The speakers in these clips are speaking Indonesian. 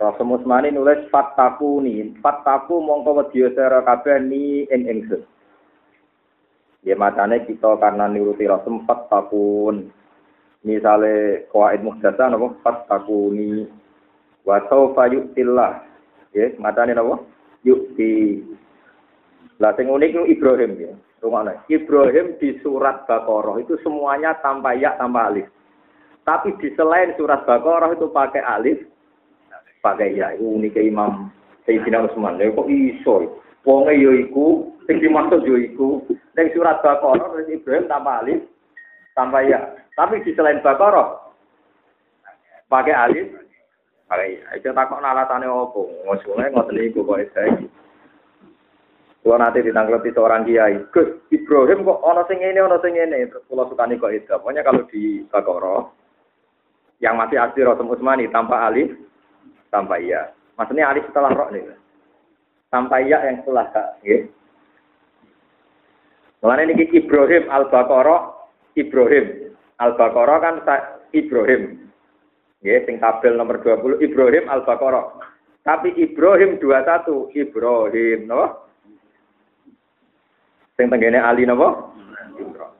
Rasul Musmani nulis fattaku ni, fattaku mongko wedya sira kabeh ni ing ingsun. Ya macane kita karena nuruti Rasul fattakun. Misale qawaid muhdasa napa fattakuni wa sawfa yu'tillah. Ya macane napa? Yukti. Lah sing unik itu Ibrahim ya. Rungokno. Ibrahim di surat Baqarah itu semuanya tanpa ya tanpa alif. Tapi di selain surat Baqarah itu pakai alif, pakai ya itu unik Imam Sayyidina Utsman lha kok iso? Wonge yo iku sing dimaksud yo iku ning surat Baqarah wis Ibrahim tanpa alif tanpa ya. Tapi di selain Baqarah pakai alif pakai ya. Itu takok alatane opo ngosone ngoten niku kok iki? Kulo nanti ditanggapi seorang kiai, Gus Ibrahim kok ono sing ini, ono sing ini. Terus kulo sukani kok itu. Pokoknya kalau di Baqarah, yang masih asli Rasul Utsmani tanpa alif, tanpa iya. Maksudnya alif setelah roh nih. Tanpa iya yang setelah kak. Ya. Mulanya ini Ibrahim Al-Baqarah, Ibrahim. Al-Baqarah kan Ibrahim. Ya, sing tabel nomor 20 Ibrahim Al-Baqarah. Tapi Ibrahim 21 Ibrahim, no? Sing tenggene Ali napa? Ibrahim.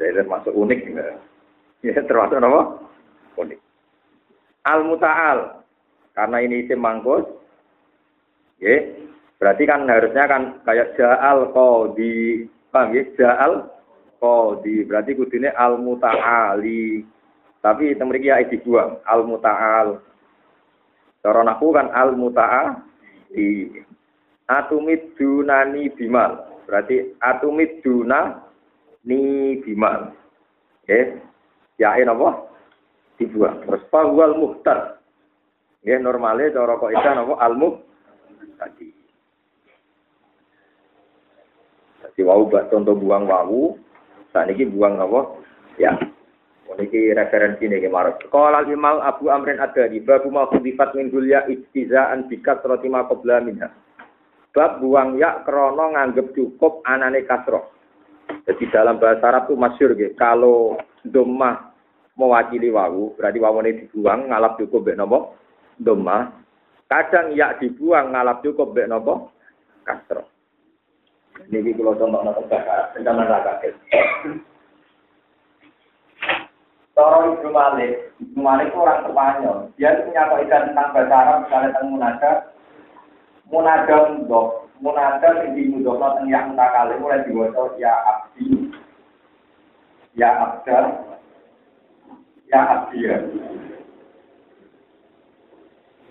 Jadi termasuk unik. Ya, termasuk napa? Unik. Al-Muta'al. Karena ini isim mangkus. Ya, berarti kan harusnya kan kayak Ja'al Qadi. Paham ya? Ja'al Qadi. Berarti kudune Al-Muta'ali. Tapi temriki ya dibuang. Al-Muta'al. Cara naku kan Al-Muta'ali. Atumid dunani bimal. Berarti atumid dunani bimal. Ya, yain apa? Dibuang. Terus fawal muhtar. Ya normalnya cara kok ikan apa al tadi. Jadi wau bak contoh buang wau, saat ini buang apa? Ya. Ini referensi nih kemarin. Kalau Imam Abu Amrin ada di babu mau kudifat min dulya istizaan bikat roti qabla minha. Bab buang ya krono nganggep cukup anane kasroh. Jadi dalam bahasa Arab itu masyur gitu. Kalau domah mewakili wawu, berarti ini dibuang ngalap cukup mbek nopo? Doma. Kadang ya dibuang ngalap cukup mbek nopo? Kastro. Niki kula contohna bahasa rencana ra kaget. Toro Ibnu Malik, Ibnu Malik orang Spanyol. Dia punya kaidah tentang bahasa Arab, misalnya tentang munada. Munada untuk munada yang dimudokno tentang yang kali mulai diwaca ya abdi, ya abdal, ya abdiya.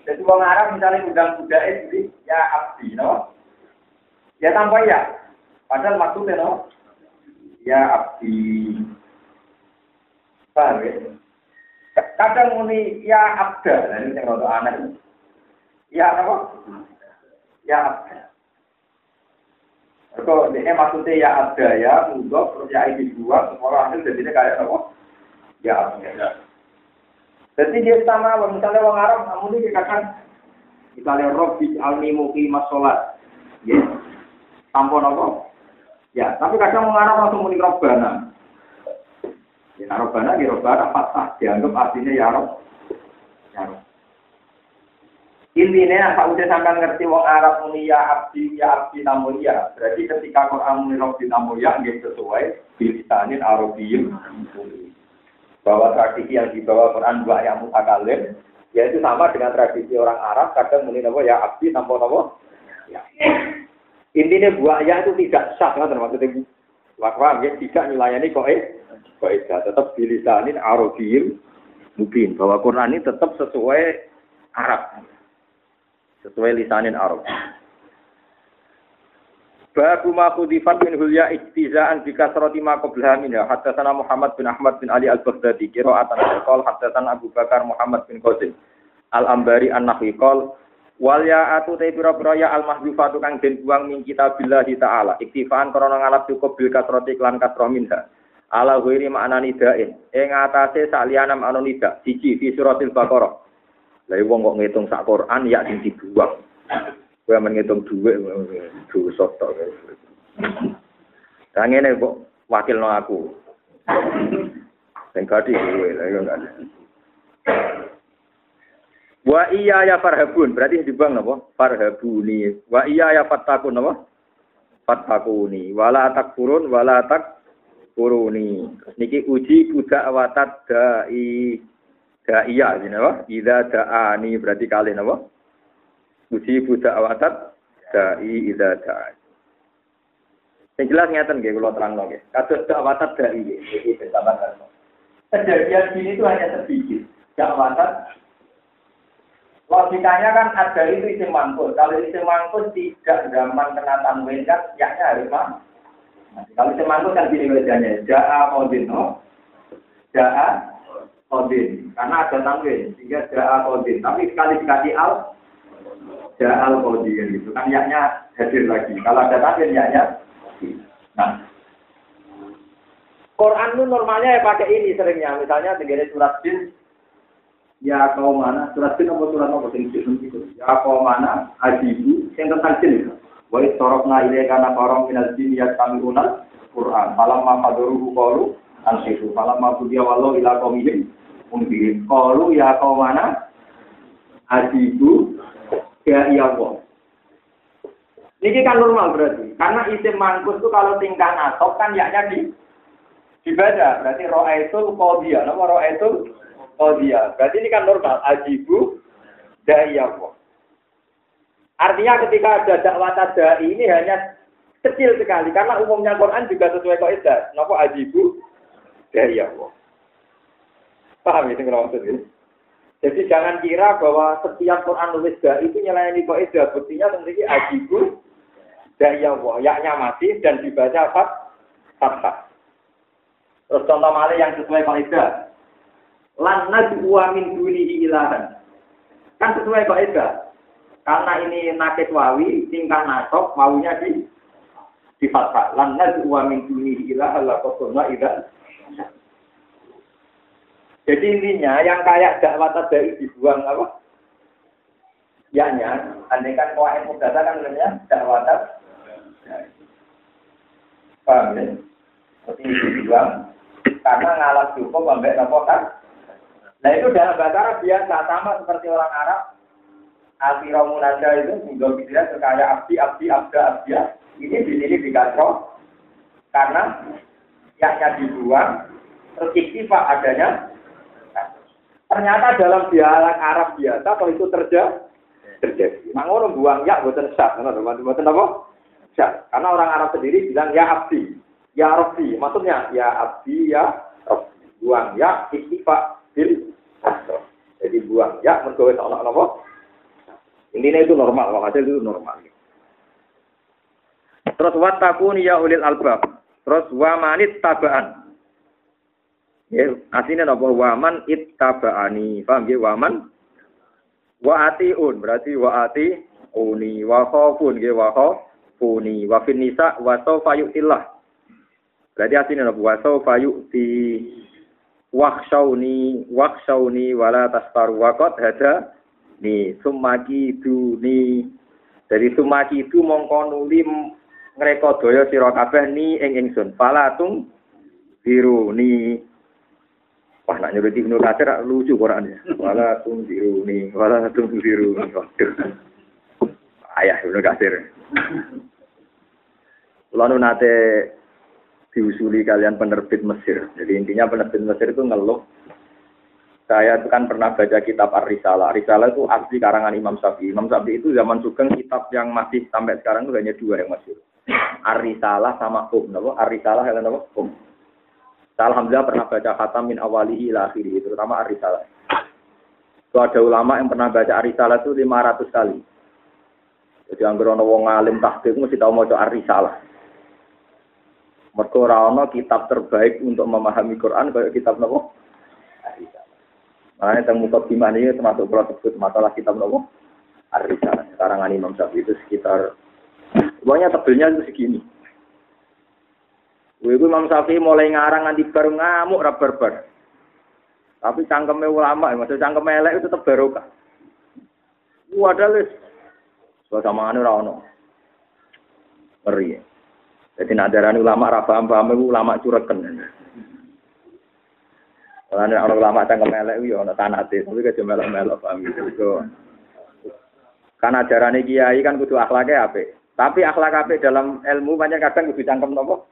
Jadi orang Arab misalnya undang budaya jadi ya abdi, no? Ya tanpa ya. Padahal maksudnya no? Ya abdi. Paham ya? Kadang muni ya abda, nah ini yang rada aneh. Ya apa? Ya abda. Kok ini maksudnya ya abda ya, mudok, terus ya ini dua, semua hasil jadinya kayak apa? Ya, ya. Jadi dia sama, misalnya orang Arab, namun ini dikatakan, misalnya Robi almi muki masolat, ya, tampon apa? Ya, tapi kadang orang Arab langsung muni Robbana. Ya, nah, Robbana, ya Robbana, fatah, dianggap artinya ya Rob. Ya Rob. Intinya, apa udah sampai ngerti wong Arab muni ya abdi, ya abdi namun ya. Berarti ketika Quran muni Robi namun ya, dia sesuai bilisanin Arabiyim bahwa tradisi yang dibawa Quran dua yang mutakalim yaitu sama dengan tradisi orang Arab kadang muni apa ya abdi tanpa apa ya. intinya buaya itu tidak sah kan itu wakwa ya tidak melayani kok eh kok tetap bilisanin arabiyim mungkin bahwa Quran ini tetap sesuai Arab. Sesuai lisanin Arab Babu ma khudifat min hulya ijtizaan bi kasrati ma qablaha minha. Haddatsana Muhammad bin Ahmad bin Ali Al-Baghdadi qira'atan qol haddatsana Abu Bakar Muhammad bin Qasim Al-Ambari An-Nahwi qol ya atu te pira-pira ya al mahdzufatu kang den buang min kitabillahi taala. Iktifaan krana ngalap cukup bil kasrati lan kasra minha. Ala ghairi makna nidain. Ing atase saliyana makna nida. Siji fi suratil Baqarah. Lah wong kok ngitung sak Quran ya sing dibuang. Kowe men ngitung dhuwit dosa tok. Lah ngene kok wakilno aku. Sing gadi kowe lha yo enggak. Wa iya ya farhabun, berarti dibuang napa? Farhabuni. Wa iya ya fattakun napa? Fattakuni. Wala takfurun wala takfuruni. Niki uji kuda awatat dai da'iya ini apa? Idza da'ani berarti kali napa? Uji budak awatat da'i idza da'ani. Yang jelas ngeten nggih kula terangno nggih. Kados da'watat da'i iki bersama Kejadian sini itu hanya sedikit. Da'watat Logikanya kan ada itu isim mangkut. Kalau isim mangkut tidak zaman kena tanwin kan yaknya harus mah. Kalau isim mangkut kan gini wajahnya. Ja'a kodin, no? Ja'a kodin. Karena ada tanwin. Sehingga ja'a kodin. Tapi sekali dikasih al, ja'a al kodin. Gitu. Kan yaknya hadir lagi. Kalau ada tanwin yaknya. Nah. Quran itu normalnya ya pakai ini seringnya. Misalnya tinggal surat jin ya kau mana surat jin apa surat apa sing itu ya kau mana ajibu yang tentang jin itu wa sorokna ilai kana korong minal jin ya kami unal Quran malam ma fadoruhu qalu ansifu malam ma budia walau ila qaumihim unbirin qalu ya kau mana ajibu ya iya ini kan normal berarti karena isim mangkus itu kalau tingkah nasab kan yaknya di dibaca berarti roa itu qadiyah nama roa itu Oh dia, berarti ini kan normal. Ajibu da'iyahu. Artinya ketika ada dakwah tadai ini hanya kecil sekali. Karena umumnya Quran juga sesuai kaidah. Napa ajibu da'iyahu. Paham ya ini? Jadi jangan kira bahwa setiap Quran nulis da itu nyelayani kaidah. Buktinya tentunya ajibu da'iyahu. Yaknya masih dan dibaca fat fathah. Terus contoh malih yang sesuai kaidah lan najwa min dunihi ilahan. Kan sesuai kaidah. Karena ini nakit wawi, tingkah nasok, wawunya di di fathah. Lan najwa min dunihi ilahan la ilah. Jadi intinya yang kayak dakwah dari dibuang apa? Ya-nya, andai kan kuah mudata kan namanya dakwah Paham ya? Seperti dibuang karena ngalah cukup sampai apa kan? Nah itu dalam bahasa Arab biasa sama seperti orang Arab. Alfiro munada itu hingga bisa sekaya abdi, abdi, abda, abdia. Ini di sini dikacau karena yaknya dibuang, terus adanya. Ternyata dalam dialek Arab biasa kalau itu terjadi, terjadi. Mangono buang ya buatan sah, buatan apa? Karena orang Arab sendiri bilang ya abdi, ya rabbi. Maksudnya ya abdi, ya rabbi. Buang ya iktifa bil jadi buang ya mergo wis ana napa? Intinya itu normal, hasil itu normal. Terus watakun ya ulil albab. Terus wamanit tabaan. Ya, aslinya napa waman ittaba'ani. Paham ya? Waman? Wa atiun berarti wa ati uni wa khafun ya wa khafuni wa fin wa sawfa yu'tillah. Berarti aslinya napa wa sawfa yu'ti wakshauni wakshauni wala tastaru wakot hada ni. Sumaki ni. Dari sumaki itu mongko nuli ngreka daya sira kabeh ni ing ingsun. Falatung biru ni wah nak nyuruh Ibnu Katsir lucu Quran ya wala tung biru ni wala tung biru ni ayah Ibnu Katsir Lalu nate diusuli kalian penerbit Mesir. Jadi intinya penerbit Mesir itu ngeluh. Saya itu kan pernah baca kitab Ar-Risalah. Ar-Risalah itu asli karangan Imam Syafi'i. Imam Syafi'i itu zaman Sugeng kitab yang masih sampai sekarang itu hanya dua yang masih. Ar-Risalah sama Hum. Ar-Risalah? Hum. Alhamdulillah pernah baca khatam min awalihi ila akhiri, terutama Ar-Risalah. Itu ada ulama yang pernah baca Ar-Risalah itu 500 kali. Jadi anggar ana wong alim tahqiq mesti tau maca Ar-Risalah. Mergo ora ana kitab terbaik untuk memahami Quran kayak kitab nopo? Makanya tentang mukadimah ini termasuk kalau sebut masalah kitab nopo? Arisalah. Sekarang Imam Syafi'i itu sekitar, pokoknya tebelnya itu segini. Gue Imam Syafi'i mulai ngarang nanti baru ngamuk rabar-bar. Tapi cangkemnya ulama, maksud cangkemnya elek itu tetap barokah. Wadah les. Suasana anu ora Ngeri. Jadi nadarani ulama ra paham-paham ulama cureken. Lan orang ulama cangkem elek yo ana tanate, tapi kejo melok-melok paham gitu. Kan ajarane kiai kan kudu akhlaknya apik. Tapi akhlak apik dalam ilmu banyak kadang kudu cangkem nopo?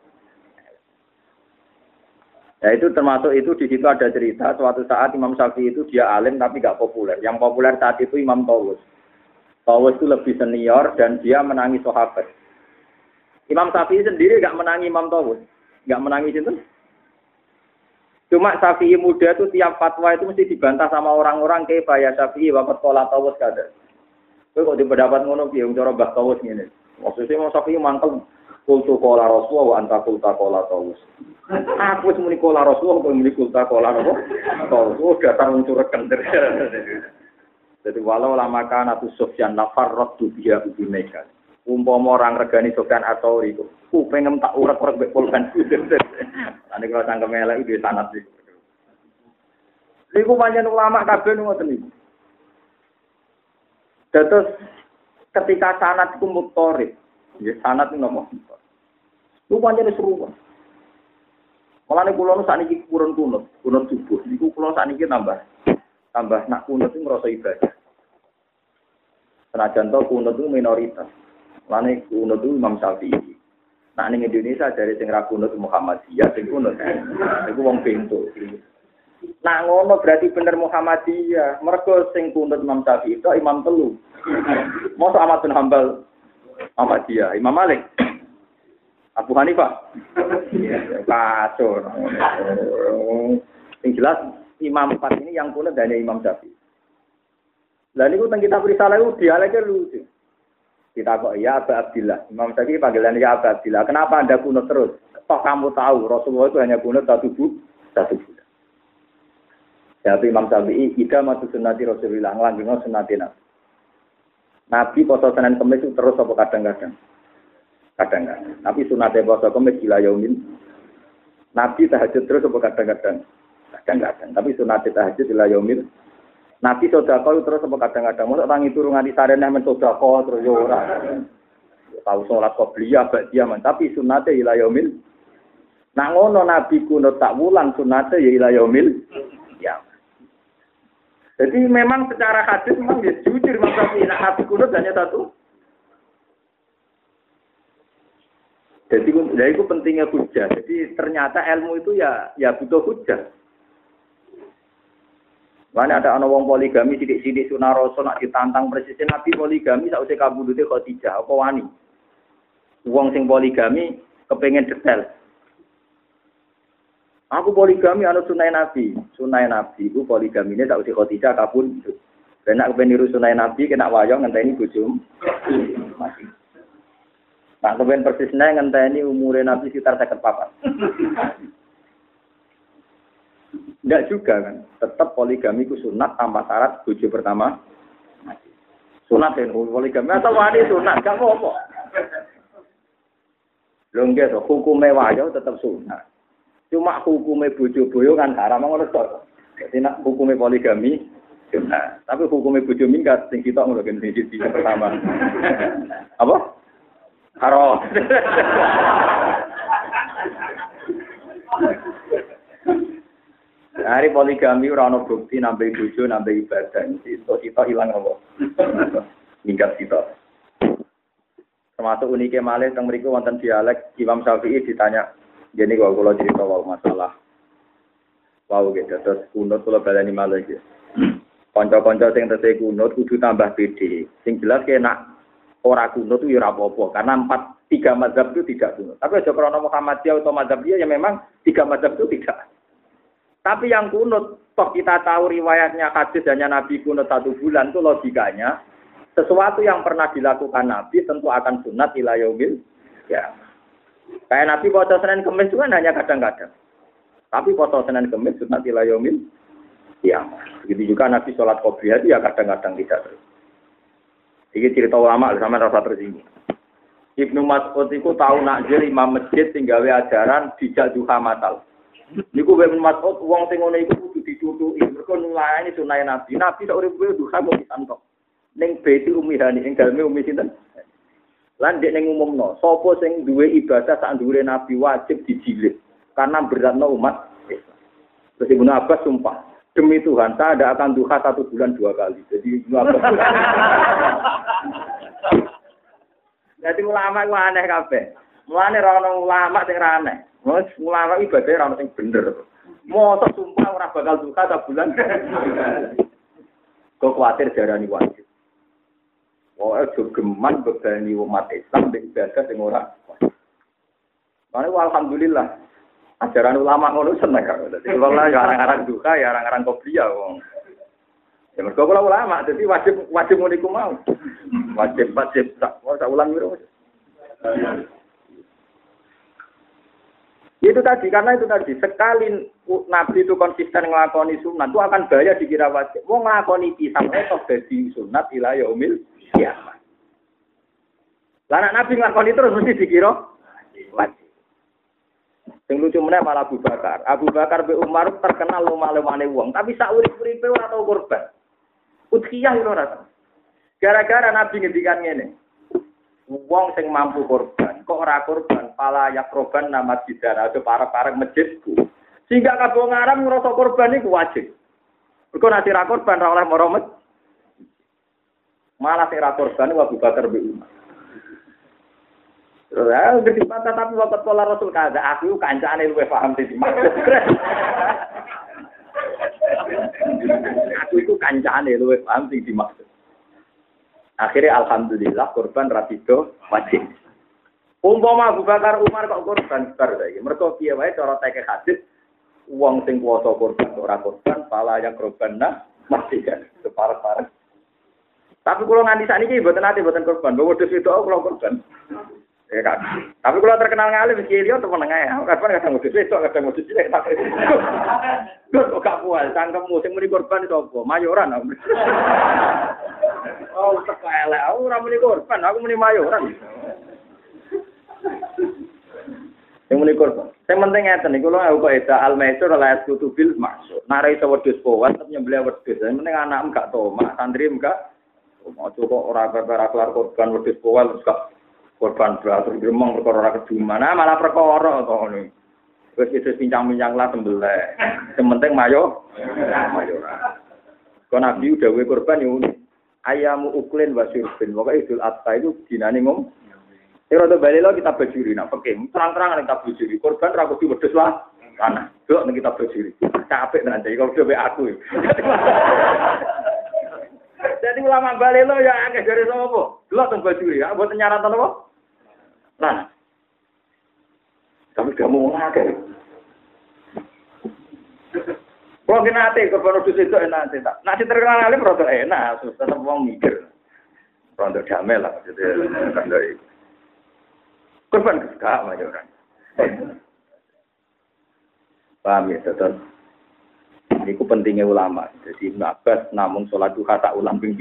Ya itu termasuk itu di situ ada cerita suatu saat Imam Syafi'i itu dia alim tapi gak populer. Yang populer saat itu Imam Tawus. Tawus itu lebih senior dan dia menangi sahabat. Imam Syafi'i sendiri gak menangi Imam Tawus. Gak menangi itu. Cuma Syafi'i muda itu tiap fatwa itu mesti dibantah sama orang-orang kayak ya Syafi'i wakat kola Tawus kada. Kau kok di pendapat ngono piye cara Tawus ngene. Maksudnya Imam Syafi'i mantep kultu kola Rasulullah wa anta kulta kola Tawus. Aku wis muni kola Rasulullah kok muni kulta kola apa? Tawus. Oh dasar cureken. Jadi walau lama kana tu Sufyan nafar tu biya ubi mega. Umpama orang regani Sufyan atau itu, ku pengen tak urak-urak mbek pulpen. Ane kalau cangkem elek iki sanad iki. Iku pancen ulama kabeh ngoten niku. Ketika sanad ku mutorib, ya sanad itu nomor Lu pancen seru. Malah nih kulo saat ini kurun kunut, kunut subuh. Niku kulo saat ini tambah, tambah nak kunut itu merasa ibadah. Senajan to kunut itu minoritas. Malah nih kunut itu Imam Syafi'i. Nah ning Indonesia dari sing ra kunut Muhammadiyah, sing kunut iku wong pintu. Nah ngono berarti bener Muhammadiyah. Mergo sing kunut Imam Syafi'i itu Imam telu. Mosok Ahmad bin Hambal Ahmadiyah, Imam Malik. Abu Hanifah. Kacau. Yang jelas Imam empat ini yang kunut hanya Imam Syafi'i. Lalu itu tentang kitab risalah itu dialeknya lucu. Kita kok ya Abu Abdillah. Imam Syafi'i panggilan ya Abu Abdillah. Kenapa anda kunut terus? Toh kamu tahu Rasulullah itu hanya kunut satu bu, satu bulan. Jadi Imam Syafi'i ida matu sunnati Rasulullah ngelanggino sunnati Nabi. Nabi poso Senin Kamis terus apa kadang-kadang kadang-kadang. Tapi sunatnya puasa kemis gila yaumin. Nabi tahajud terus apa kadang-kadang? Kadang-kadang. Tapi sunatnya tahajud gila yaumin. Nabi sodako terus apa kadang-kadang? Masa orang itu rungan di sarena men sodako terus ya ora. Tahu sholat qobliyah bak dia tapi sunatnya gila yaumin. Nah ngono Nabi kuno tak wulang sunatnya ya ila yaumil ya. Jadi memang secara hadis memang dia jujur masa nah, Nabi kuno hanya satu Jadi ya itu pentingnya hujah. Jadi ternyata ilmu itu ya ya butuh hujah. Mana ada anak wong poligami sidik-sidik sunah rasul nak ditantang presiden nabi poligami sausé kabudute Khadijah apa wani. Wong sing poligami kepengen detail. Aku poligami anu sunai nabi, sunai nabi itu poligami ini tak usah Khadijah kabun. Dan nak kepengen niru sunai nabi kena wayang ngenteni bojom. Masih. Nak kepen persisnya ngenteni umurnya Nabi sekitar sakit papat. Tidak juga kan, tetap poligami ku sunat tanpa syarat tujuh pertama. Sunat ya, poligami atau wani sunat, gak apa-apa. Lho hukume wayo tetap sunat. Cuma hukume bojo boyo kan haram ngono to. Jadi nak hukume poligami sunat. Tapi hukume bojo minggat sing kita ngono kan sing pertama. Apa? Haram. Hari poligami ora ana bukti nambah bojo nambah ibadah. Itu kita hilang apa? Minggat kita. Termasuk uniknya malih teng mriku wonten dialek Imam Syafi'i ditanya, jadi kalau kalau cerita wow masalah wow gitu terus kunut kalau balani malih gitu. Konco-konco sing tesih kunut kudu tambah pede. Sing jelas kena ora kuno itu ya apa-apa karena empat tiga mazhab itu tidak kuno. Tapi aja krono Muhammadiyah atau mazhab dia ya memang tiga mazhab itu tidak. Tapi yang kunut, toh kita tahu riwayatnya hadis hanya Nabi kunut satu bulan itu logikanya sesuatu yang pernah dilakukan Nabi tentu akan sunat ilayomil ya. Kayak Nabi foto Senin Kemis itu kan hanya kadang-kadang. Tapi foto Senin Kemis sunat ilayomil ya. Begitu juga Nabi sholat qobliyah itu ya kadang-kadang tidak terus. Iki cerita ulama sama rasa tersinggung. Ibnu Mas'ud itu tahu nak jadi imam masjid tinggal ajaran dijak duha matal. Niku Ibnu Mas'ud wong sing ngono iku kudu ditutuki. Mergo nulayani sunah Nabi. Nabi sak urip kuwi duha mau disantok. Ning beti umihani ing daleme umi sinten? Lan dek ning umumno, sapa sing duwe ibadah sak dhuwure Nabi wajib dijilid karena beratno umat Islam. Terus Ibnu Abbas sumpah, demi Tuhan saya tidak akan duha satu bulan dua kali. Jadi Ibnu Abbas. Jadi ulama itu aneh kabeh. Mulane ra ono ulama sing ra aneh. Wes ulama ibadah ra ono sing bener. Mosok sumpah ora bakal duka ta bulan. Kok kuatir darani wajib. Oh, aja geman bebani umat Islam di ibadah sing ora. Mane alhamdulillah. Ajaran ulama ngono seneng kok. Dadi kula ya arang-arang duka ya arang-arang kopiah wong. Ya mergo kula ulama, jadi wajib wajib ngono iku mau. Wajib wajib tak mau tak ulang wiro. Itu tadi, karena itu tadi, sekali Nabi itu konsisten ngelakoni sunat, itu akan bahaya dikira wajib. Mau ngelakoni pisang, itu jadi sunat ilah yaumil kiamat. Lah Nabi ngelakoni terus mesti dikira wajib. Sing lucu meneh malah Abu Bakar. Abu Bakar be Umar terkenal lumah-lumane wong, tapi sak urip-uripe ora tau korban. Udhiyah ora Gara-gara Nabi ngendikan ngene. Wong sing mampu korban, kok ora korban, pala korban nama bidara, itu para-para masjidku. Sehingga kabeh ngaram ngrasa korban iku wajib. Mergo nek ora korban oleh moromet. Malah sing ora korban Abu Bakar be Umar. Ya ngerti tapi waktu pola Rasul kada aku kancane luwe paham sih aku itu kancane luwe paham sing dimaksud. Akhirnya alhamdulillah korban rapido wajib. Umpama Abu Bakar Umar kok korban bar saiki. Mergo piye wae cara teke hadis wong sing kuwasa korban ora korban pala yang korban nah mati kan separah-parah. Tapi kalau nganti saat ini buatan nanti buatan korban, bawa dus itu aku kalau korban. Ya kan. Tapi kalau terkenal ngalim mesti dia tuh menengah ya. Kapan kadang modus itu, kadang modus tak. Gue kok gak puas, tangkemmu sing muni korban itu apa? Mayoran. Oh, teka elek. Aku ora muni korban, aku muni mayoran. Yang muni korban. Yang penting ngeten niku lho aku kok eda al-maisur la kutubil maksud. Nara iso wedhus powan tapi nyembelih wedhus. Yang penting anak enggak toma, santri enggak. Mau kok ora kelar korban wedhus powan terus gak korban beratur gremeng perkara ora nah malah perkara to ngono wis itu pincang-pincang lah sembelih sing penting mayo mayo kok nabi udah korban yo ayamu uklin wa syurbin pokoke idul adha itu dinane ngom Ora tuh balik lo kita bajuri, nak pakai terang-terang kita bajuri. Korban ragu di wedus lah, tanah. Dok nih kita bajuri. Capek nanti kalau coba aku. Jadi ulama balik lo ya agak dari sama apa? Lo tuh bajuri ya, buat nyaratan apa? Nah, tapi kamu mau ngake. Kalau kita nanti korban udus itu enak sih tak. Nasi terkenal alim rada enak, tetap mau mikir. Rada damai lah, jadi kan dari korban gak aja orang. Paham ya, tetap. Ini ku pentingnya ulama. Jadi Ibn Abbas namun sholat duha tak ulang ping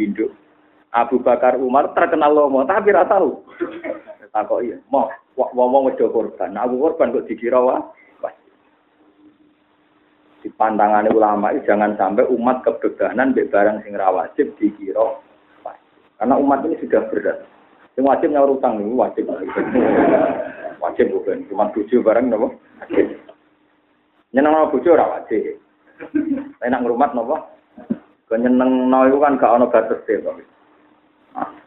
Abu Bakar Umar terkenal lomo, tapi rata tahu. Takok iya, mau wong wedo korban. Nah, aku korban kok dikira wah. Di pantangan ulama itu jangan sampai umat kebebanan be barang sing ra wajib dikira Karena umat ini sudah berat. Sing wajib nyaur utang ini wajib. wajib bukan, cuma tujuh barang nopo. Nyeneng nopo bojo ora wajib. Enak ngrumat nopo? Kenyeneng no itu kan gak ono batas deh,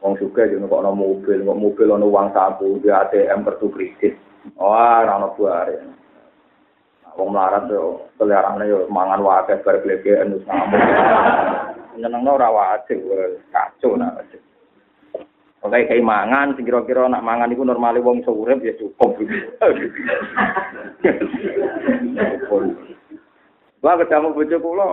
Wong juga juga kok ono mobil, kok mobil ono uang saku, di ATM kartu kredit. Wah, ora ono buare. Wong melarat yo selerane yo mangan wae bar glegeken wis ngamuk. Nyenengno ora wajib kacau nak wajib. Oke, kayak mangan, kira-kira nak mangan itu normalnya wong iso urip ya cukup. Wah, ketemu bojo kula,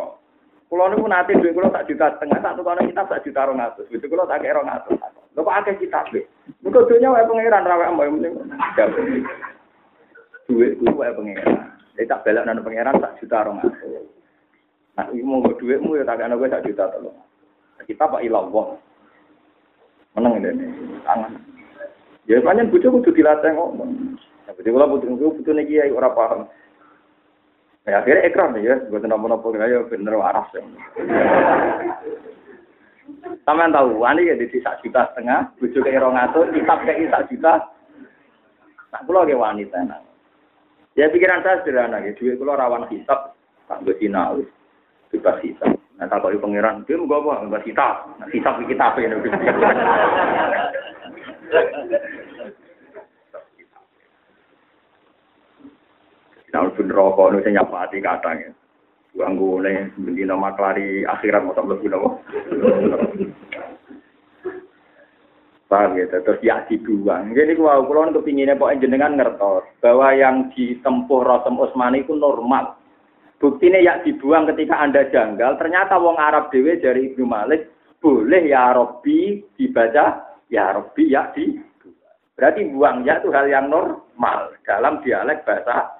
Kulo niku nate duit kulo tak juta setengah, tak tukane kita tak juta rong atus. Itu kulo tak kira ngatus. Lho kok akeh kitab e. Muga dunya wae pangeran ra wae mbok mending. Duit ku wae pangeran. Jadi tak belok nang pangeran tak juta rong atus. Nah, iki mau duitmu ya tak ana kowe tak juta telu. Kita Pak Ilawah. Meneng ini, tangan. Ya banyak bujuk kudu dilatih ngomong. Ya bujuk kula butuh butuh nih kiai ora paham. Ya akhirnya ekran ya, buat nopo-nopo ya bener waras ya. Sampeyan tahu, wani ya di sak juta setengah, bujuk kayak rong atus, kitab kayak sak juta. Nah, kula ge wanita nang. Ya pikiran saya sederhana ya, duit kula rawan hisap, tak gue sinau, bebas hisap. Nah, tak kau pangeran, dia mau apa? Bebas hisap. Nah, kita apa ya? Nah, pun rokok nu sing nyapati kadang ya. Ganggu nih, beli nama kelari akhirat mau tak lebih nopo. Paham gitu, terus ya dibuang. Jadi wow, kalau kepinginnya pokoknya jenengan ngertos bahwa yang ditempuh Rasul Utsmani itu normal. Buktinya ya dibuang ketika Anda janggal, ternyata wong Arab dewe dari Ibnu Malik boleh ya Robbi dibaca ya Robbi ya di Berarti buang ya itu hal yang normal dalam dialek bahasa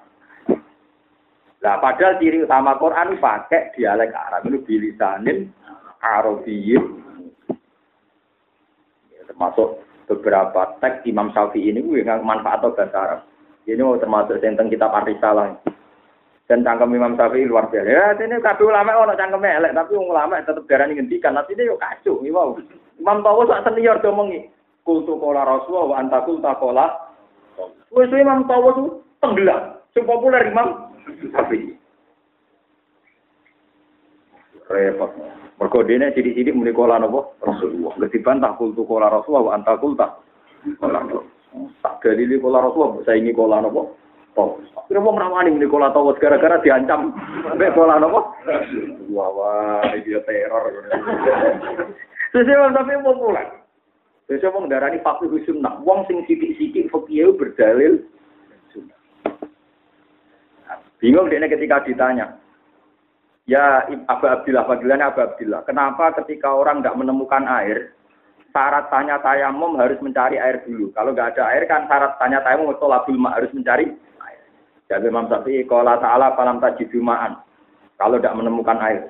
Nah, padahal ciri utama Quran pakai dialek Arab itu bilisanin Arabiyyin. Ya, termasuk beberapa teks Imam Syafi'i ini gue nggak manfaat atau bahasa Arab. Ini termasuk tentang kitab Arisalah. Dan cangkem Imam Syafi'i luar biasa. Ya, ini kabeh ulama ono cangkeme elek, tapi ulama tetap darani ngendikan. Nanti dia yo kacau, wow. Imam Tawo sak senior domengi. Kultu kola Rasulullah wa antakul takola. Wes Imam Tawo tuh tenggelam. Sing populer Imam tapi repot. Mergo dene sidik-sidik muni kola napa? Rasulullah. Wis dibantah kultu kola Rasulullah wa anta kulta. Kola Tak dalili kola Rasulullah saya ini kola napa? Kira wong rawani muni kola tawas gara-gara diancam mek kola napa? Wah wah dia teror. Sesuai tapi mau pulang. Sesuai wong darani fakih sunnah. Wong sing sidik-sidik fakih berdalil Bingung dia ketika ditanya. Ya Abu Abdillah, panggilannya Abu Abdillah. Kenapa ketika orang nggak menemukan air, syarat tanya tayamum harus mencari air dulu. Kalau nggak ada air kan syarat tanya tayamum tolabul ma harus mencari. Jadi Imam Syafi'i kalau Ta'ala falam tajidumaan. Kalau tidak menemukan air.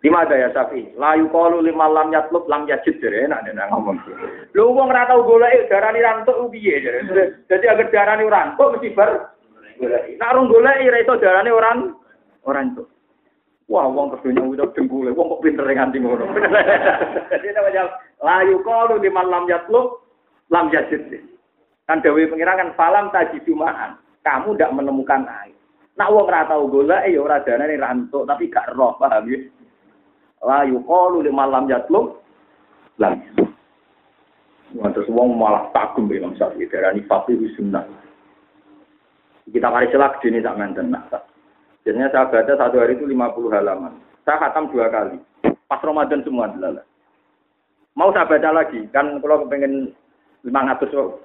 Lima ada ya Syafi'i. Layu kalu lima lam yatlub lam yajid. Jadi enak dia ngomong. Lu wong ora tau golek darani rantuk piye. Jadi agar darani rantuk mesti golek. Nak rung golek ora iso darane orang orang itu. Wah, wong kedunya udah dengkule, wong kok pinter nganti ngono. Jadi namanya layu kalu di malam yatlub lam yajid. Kan dewi pengirangan falam tajidumaan. Kamu tidak menemukan air. Nak wong ora tau golek ya ora darane rantuk tapi gak roh, paham ya? Di malam yatlub lam yajid. Wah, terus wong malah takut Imam Syafi'i darani fakih sunnah. Kita mari celak ini tak mantan nak. Jadinya saya baca satu hari itu 50 halaman. Saya khatam dua kali. Pas Ramadan semua adalah. Mau saya baca lagi, kan kalau kepengen 500 oh.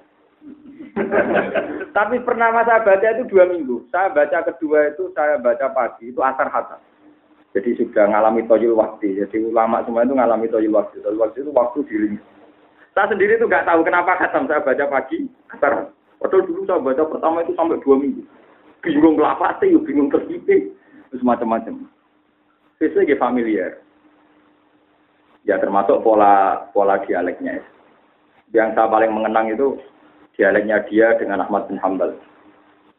Tapi pernah saya baca itu dua minggu. Saya baca kedua itu saya baca pagi, itu asar khatam. Jadi sudah ngalami tojul waktu. Jadi ulama semua itu ngalami tojul waktu. Tojul waktu itu waktu diri. Saya sendiri itu nggak tahu kenapa khatam. Saya baca pagi, asar Padahal dulu saya baca pertama itu sampai dua minggu. Bingung sih, bingung tersipi, terus macam-macam. Sesuai familiar. Ya termasuk pola pola dialeknya. Yang saya paling mengenang itu dialeknya dia dengan Ahmad bin Hambal.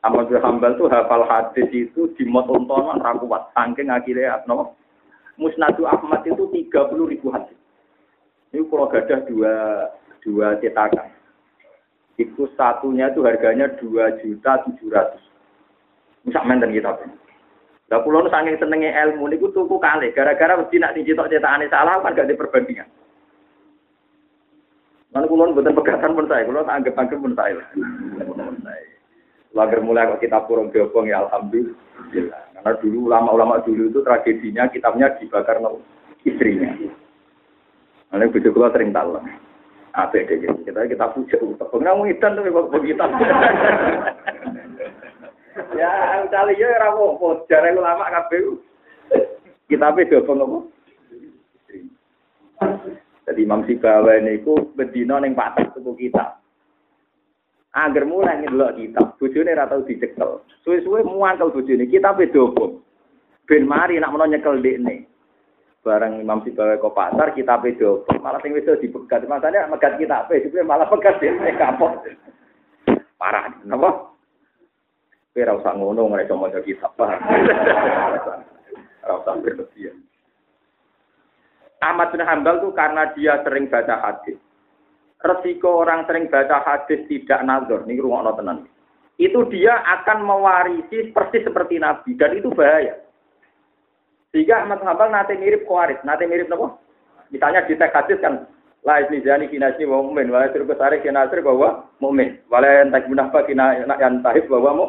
Ahmad bin Hambal itu hafal hadis itu di motontonan rakuat. Saking akhirnya no, Musnadu Ahmad itu 30 ribu hadis. Ini kalau gadah dua dua cetakan itu satunya itu harganya dua juta tujuh ratus. Misal menten kita. Lah pulau nu saking senenge ilmu niku tuku kali gara-gara mesti nak dicetok cetakane salah kan gak diperbandingan. Mana pulau buatan pegatan pun saya, pulau anggap anggap pun saya. Lager mulai kok kita purung diobong ya alhamdulillah. Karena dulu ulama-ulama dulu itu tragedinya kitabnya dibakar no istrinya. Lalu bujuk kula sering tahu apa deh gitu. Kita kita puja utang. Nggak idan tuh kok begitu. ya, kali ya rawo apa Jare ulama kabeh. Kita apa do apa Jadi Imam Sibawa ini ku bedino ning pasar tuku kita. Agar mulai ngedelok kita, bojone ora tau dicekel. Suwe-suwe muangkel bojone, kita beda apa? Ben mari nak menawa nyekel dekne. bareng Imam Sibawa ke pasar kita pedo malah sing wis dipegat masane megat kita pe malah pegat dia kapok parah napa kowe ora usah ngono ngene maca kitab paham ora usah berlebihan Ahmad bin Hambal itu karena dia sering baca hadis. Resiko orang sering baca hadis tidak nazar nih rumah tenan. Itu dia akan mewarisi persis seperti Nabi dan itu bahaya. Sehingga Ahmad Hambal nanti mirip kuarit, nanti mirip apa? Misalnya di teks hadis kan la isnizani kinasni wa mu'min wa yasir besari kinasir bahwa mu'min. Wala entak munafak kina yang tahib bahwa mu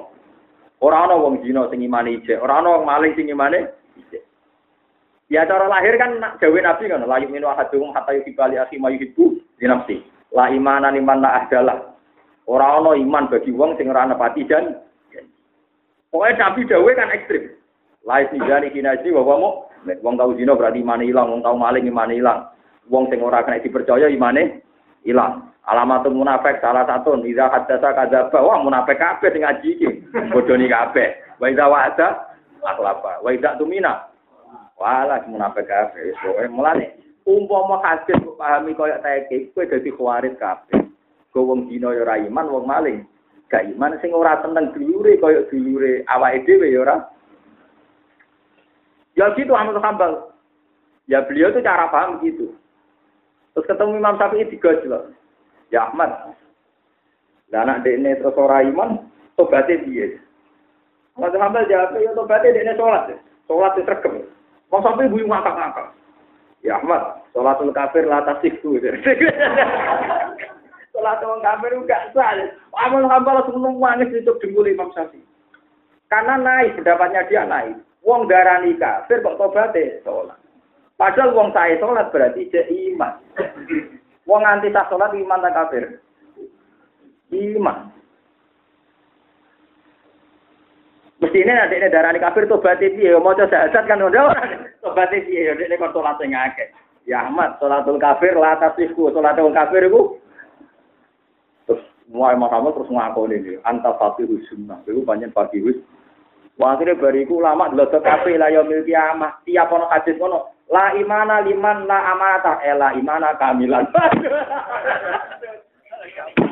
orang ana wong zina sing imane ije orang ana wong maling sing imane ije ya cara lahir kan gawe nabi kan la yu'minu ahaduhum hatta yuhibbali akhi ma yuhibbu di nafsi la imanan iman la ahdalah orang ana iman bagi wong sing ora nepati jan Pokoknya Nabi Dawe kan ekstrim. Lais nijani kinaji wa wamu. Wong tau zina berarti imane ilang, wong tau maling imane ilang. Wong sing ora kena dipercaya imane ilang. Alamatun munafik salah satu idza hadatsa kadzaba wah munafik kabeh sing ngaji iki. Bodoni kabeh. Wa idza wa'ada akhlapa. Wa idza tumina. Wala munafik kabeh. Pokoke mulane umpama hadis kok pahami koyo teke kowe dadi khawarit kabeh. Go wong dina ya ora iman, wong maling gak iman sing ora tenang dulure koyo dulure awake dhewe ya ora Ya gitu Ahmad Hambal. Ya beliau itu cara paham gitu. Terus ketemu Imam Syafi'i digojlok. Ya Ahmad. Lah anak dekne terus ora iman, tobaté piye? Ahmad Hambal jawab, ya tobaté dekne salat. Salat itu regem. Wong sampe buyu ngakak-ngakak. Ya Ahmad, salatul kafir la tasihku. Salat wong kafir enggak sah. Ahmad Hambal langsung nangis itu dengkul Imam Syafi'i. Karena naik, pendapatnya dia naik. Wong darani kafir kok tobaté sholat. Padahal wong sae sholat berarti cek iman. Wong anti tak sholat iman tak kafir. Iman. Mestinya nanti ini darah kafir tobaté piye? Mau coba syahadat kan udah tobaté piye? Ini kon sholat yang ngake. Ya Ahmad, sholatul kafir lah tasihku, sholatul kafir itu terus mulai Muhammad terus ngaku ini, anta fatihus sunnah, itu banyak fatihus Wah, akhirnya bariku lama dulu kafe lah ya milki amah. Tiap ono hadis kono. La imana liman la amata. Eh la imana kamilan.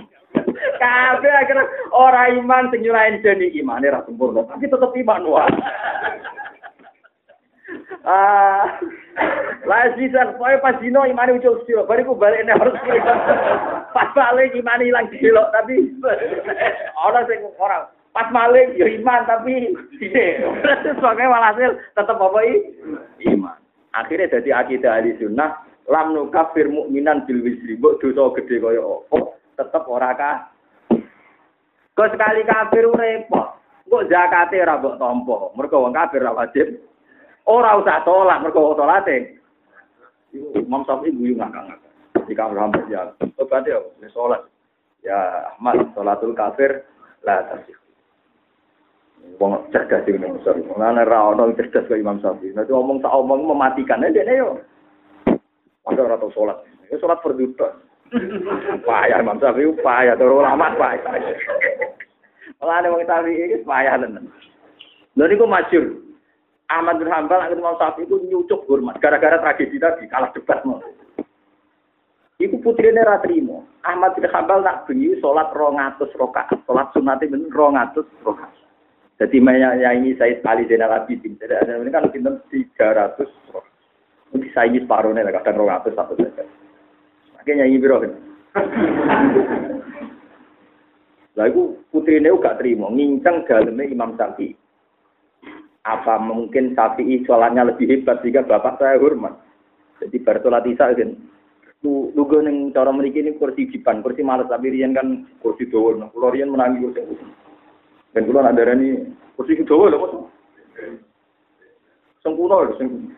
Kafe akhirnya orang iman sing nyulain jadi iman ra sempurna. Tapi tetap iman wah. Ah, lah bisa, pokoknya pas dino imane ucul silo, bariku balik ini harus pas balik imane hilang silo, tapi orang sing orang Pas maling ya iman tapi piye. Sebagai walhasil tetap apa iman. Akhirnya jadi akidah ahli sunnah lam nukafir mukminan bil wisri mbok dosa gede kaya apa tetep ora kah. Kok sekali kafir repot. Kok zakate ora mbok tampa. Mergo wong kafir ora wajib. Ora usah salat mergo salate. Imam Syafi'i guyu ngakak-ngakak. Jika Muhammad ya, berarti ya, sholat. Ya Ahmad, sholatul kafir, lah tasih. Wong cerdas sing ning Mesir. Mulane ra ono cerdas kaya Imam Syafi'i. Nek ngomong tak omong mematikan aja dene yo. Ada ora tau salat. Ya salat perduta. Payah Imam Syafi'i payah turu lama payah. Mulane wong Syafi'i iki payah tenan. Lha niku masyhur. Ahmad bin Hambal akhirnya Imam Syafi'i itu nyucuk hormat gara-gara tragedi tadi kalah debat mau. Iku putrine ra trimo. Ahmad bin Hambal nak bengi salat 200 rakaat. Salat sunate men 200 rakaat. Jadi ya ini saya sekali Zainal Abidin. Jadi ada ini kan pinter tiga ratus. Mungkin saya ini separuhnya kadang roh ratus satu saja. Makanya nyanyi biro. Lalu putri ini gak terima, ngincang dalamnya Imam Syafi'i. Apa mungkin Syafi'i sholatnya lebih hebat sehingga bapak saya hormat. Jadi bertolat isa kan. Lu lugu neng cara memiliki ini kursi jipan, kursi malas tapi rian kan kursi doa. Nah, kalau rian menangi kursi dan kalau nak darani kursi Jawa lho, Mas. Sempurna lho sing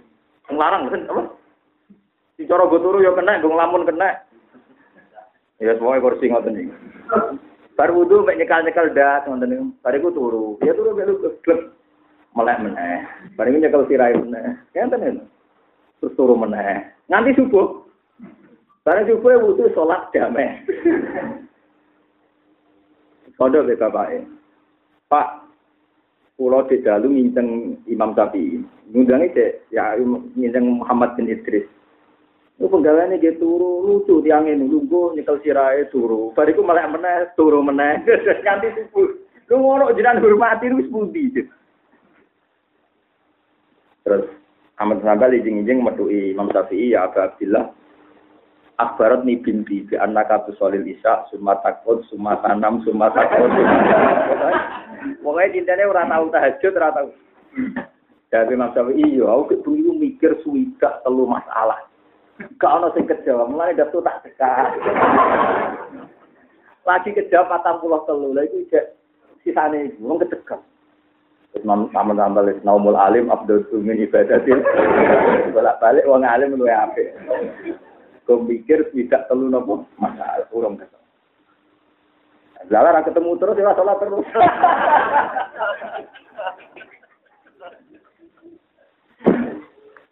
larang kan apa? Di cara go turu ya kena, go nglamun kena. Ya semuanya kursi ngoten iki. Bar wudu mek nyekal-nyekal dak ngoten niku. Bariku turu. Ya turu mek lu klep melek meneh. Bariku nyekel sirai meneh. Ngenten ya. Terus turu meneh. Nganti subuh. Bareng subuh wudu salat damai. Kodok be bapake. Pak, Pulau di dalu nginceng Imam Syafi'i. Ngundangnya cek, ya nginceng Muhammad bin Idris. Itu penggawaannya dia turu, lucu tiang ini, nunggu nyekel sirai turu. Bariku malah meneh, turu meneh, ganti subuh. Lu ngono jiran hormati lu sebudi. Terus Ahmad Sambal izin-izin metui Imam Syafi'i ya Abu Abdillah Akbarat ni binti bi anaka tu solil isya summa takut summa tanam summa takut pokoknya cintanya ora tahu tahajud ora tahu jadi Imam Syafi'i iya aku kebengi mikir suwika telu masalah gak ono sing kejawab mulai datu tak dekat. Lagi kejawab patang pulau telu lagi cek sisane iku wong kecekel Terus sama tambah naumul alim abdul min ibadatil bolak balik wong alim luwe apik. Kau mikir tidak telu nopo? Masalah urung ketemu. Lalu ketemu terus ya sholat terus.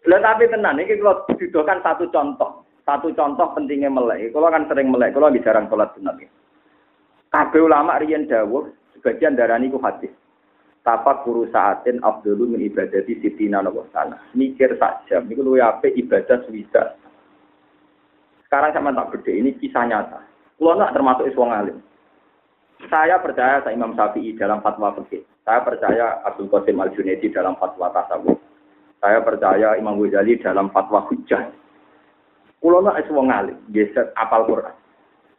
Lah tapi tenan iki kalau didokan satu contoh, satu contoh pentingnya melek. Kalau kan sering melek, kalau lagi jarang sholat sunat. Kabeh ulama riyen dawuh sebagian darani ku hadis. Tapak guru saatin abdulu min ibadati sitina nawa sana. Mikir sak jam, niku luwih apik ibadah swida sekarang sama tak gede, ini kisah nyata. Kulo nak termasuk iswong alim. Saya percaya saya Imam Syafi'i dalam fatwa fikih. Saya percaya Abdul Qasim Al Junaidi dalam fatwa tasawuf. Saya percaya Imam Ghazali dalam fatwa hujjah. Kulo nak iswong alim, geser apal Quran.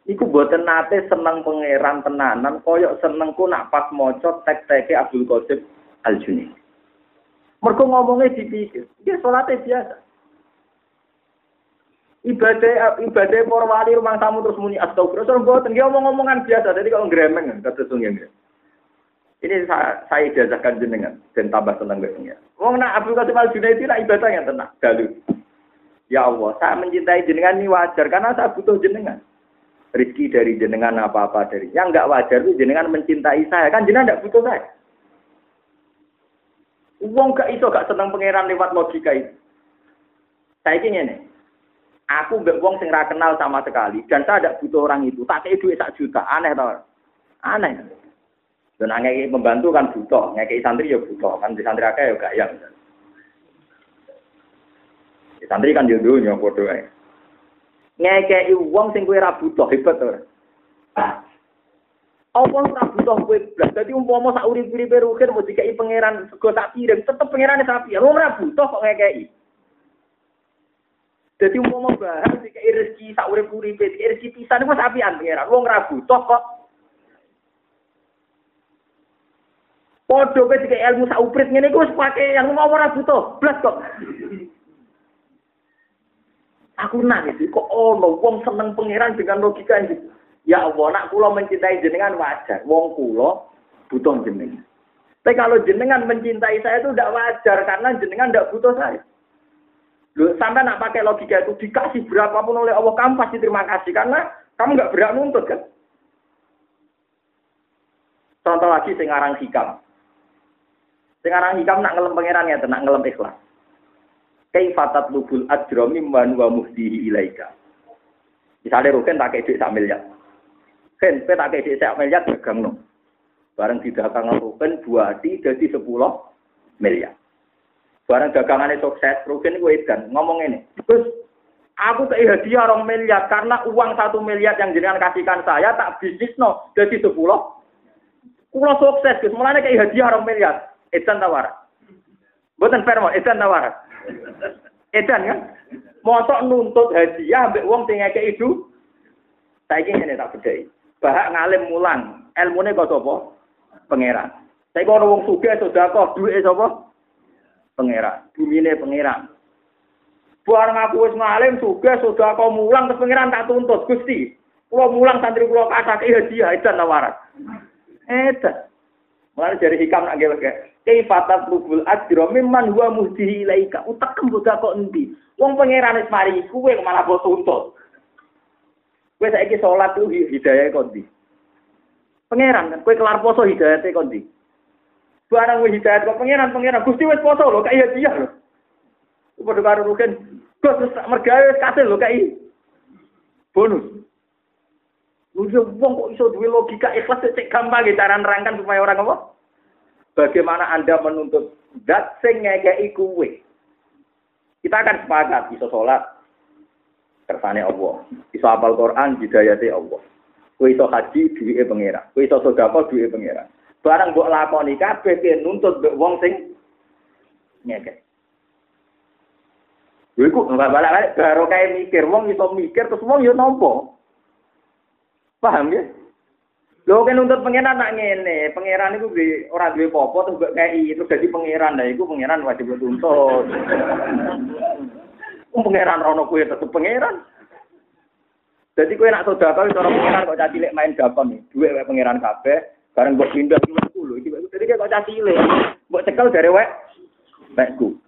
Iku buatan nate seneng pangeran tenanan, koyok senengku nak pas moco tek-teke Abdul Qasim Al Junaidi. Mereka ngomongnya dipikir, dia sholatnya biasa ibadah ibadah para wali rumah tamu terus muni astagfirullah terus mboten dia omong-omongan biasa jadi kalau gremeng kata sungguh ini saya, saya jenengan dan tambah senang besoknya. Wong nak Abdul Qasim Al Junaidi nak ibadah yang tenang. Dalu. Ya Allah, saya mencintai jenengan ini wajar karena saya butuh jenengan. Rizki dari jenengan apa-apa dari. Yang enggak wajar itu jenengan mencintai saya. Kan jenengan enggak butuh saya. Wong gak iso gak senang pangeran lewat logika itu. Saya ingin ini. Aku mbek wong sing ra kenal sama sekali dan saya tidak butuh orang itu. Tak kayak duit sak juta, aneh tau. Aneh. Dan angin membantu kan butuh, ngekei santri ya butuh, kan di santri akeh ya gak yang. Di santri kan yo dunya padha ae. Ngekei wong sing kowe ra butuh hebat to. Apa ora butuh kowe blas. Dadi umpama sak urip-uripe rukin mau dikei pangeran sego tak kirim, tetep pangerane sapi. Lu ora butuh kok ngekei. Jadi umpama bahas jika rezeki sak urip-uripe, rezeki pisan sapian pangeran. Wong ra butuh kok. Padha kowe jika ilmu sak uprit ngene iku wis pake yang mau ora butuh, blas kok. Aku nang iki kok ono wong seneng pangeran dengan logika ini. Ya Allah, nak kula mencintai jenengan wajar. Wong kula butuh jenengan. Tapi kalau jenengan mencintai saya itu tidak wajar karena jenengan tidak butuh saya. Lu sampai nak pakai logika itu dikasih berapapun oleh Allah kamu pasti terima kasih karena kamu nggak berat nuntut kan. Contoh lagi singarang hikam. Singarang hikam nak ngelem pangeran ya, nak ngelem ikhlas. Kaifatat lubul ajromi man wa muhdihi ilaika. Misalnya Rukin tak kayak duit sak miliar. Ken, tak kayak duit sak miliar dagang no. Bareng di dagang Rukin buati jadi sepuluh miliar. Barang dagangannya sukses, Rukin itu edan. Ngomong ini, terus aku kayak hadiah orang miliar karena uang satu miliar yang jenengan kasihkan saya tak bisnis no jadi sepuluh. Kulo sukses, terus mulanya kayak hadiah orang miliar. Edan tawar. Bukan fair mau edan tawar. Edan kan? Mau nuntut hadiah ambek wong sing ke itu. Saiki ngene tak berdaya. Bahak ngalim mulang. Ilmu ini kau apa? Pengeran. Saya kau nuwung suge sudah kau duit itu apa? Pengeran. Buar ngaku wis ngalim sugih sudah kau mulang ke pengeran tak tuntut gusti. Kula mulang santri kula kasak iya dia edan tawar. Edan. Mulai dari hikam nak gawe kayak kaifatat lubul ajra mimman huwa muhdihi ilaika utak kembuka kok endi wong pangeran wis mari kuwe malah kok tuntut kowe saiki salat tuh hidayah kok endi pangeran kan kowe kelar poso hidayate kok endi Barang wis hidayat kok pangeran pangeran Gusti wis poso lho kaya dia lho. Padha karo rugen. Gus mergawe wis kasil lho kai. Bonus. Lu wong kok iso duwe logika ikhlas cek gampang cara nerangkan supaya orang apa? Bagaimana Anda menuntut zat sing ngekeki kuwe? Kita akan sepakat iso salat kersane Allah. Iso hafal Quran hidayate Allah. Kowe iso haji duwike pangeran. Kowe iso sedekah duwike pangeran. Barang mbok lakoni kabeh nuntut mbek wong sing ngekeki. Lha iku ora balik-balik baru kayak mikir, wong iso mikir terus wong yo nampa. Paham ya? Lho kan nuntut pangeran nak ngene, pangeran iku di ora duwe apa terus mbok kei terus dadi pangeran. Lah iku pangeran wajib tuntut. Wong pangeran rono kuwi tetep pangeran. Jadi kowe nak sedekah cara pangeran kok caci lek main dakon nih. Duwe wae pangeran kabeh, bareng mbok pindah 10 iki. Jadi kok caci lek. Mbok cekel dari wae. Baikku.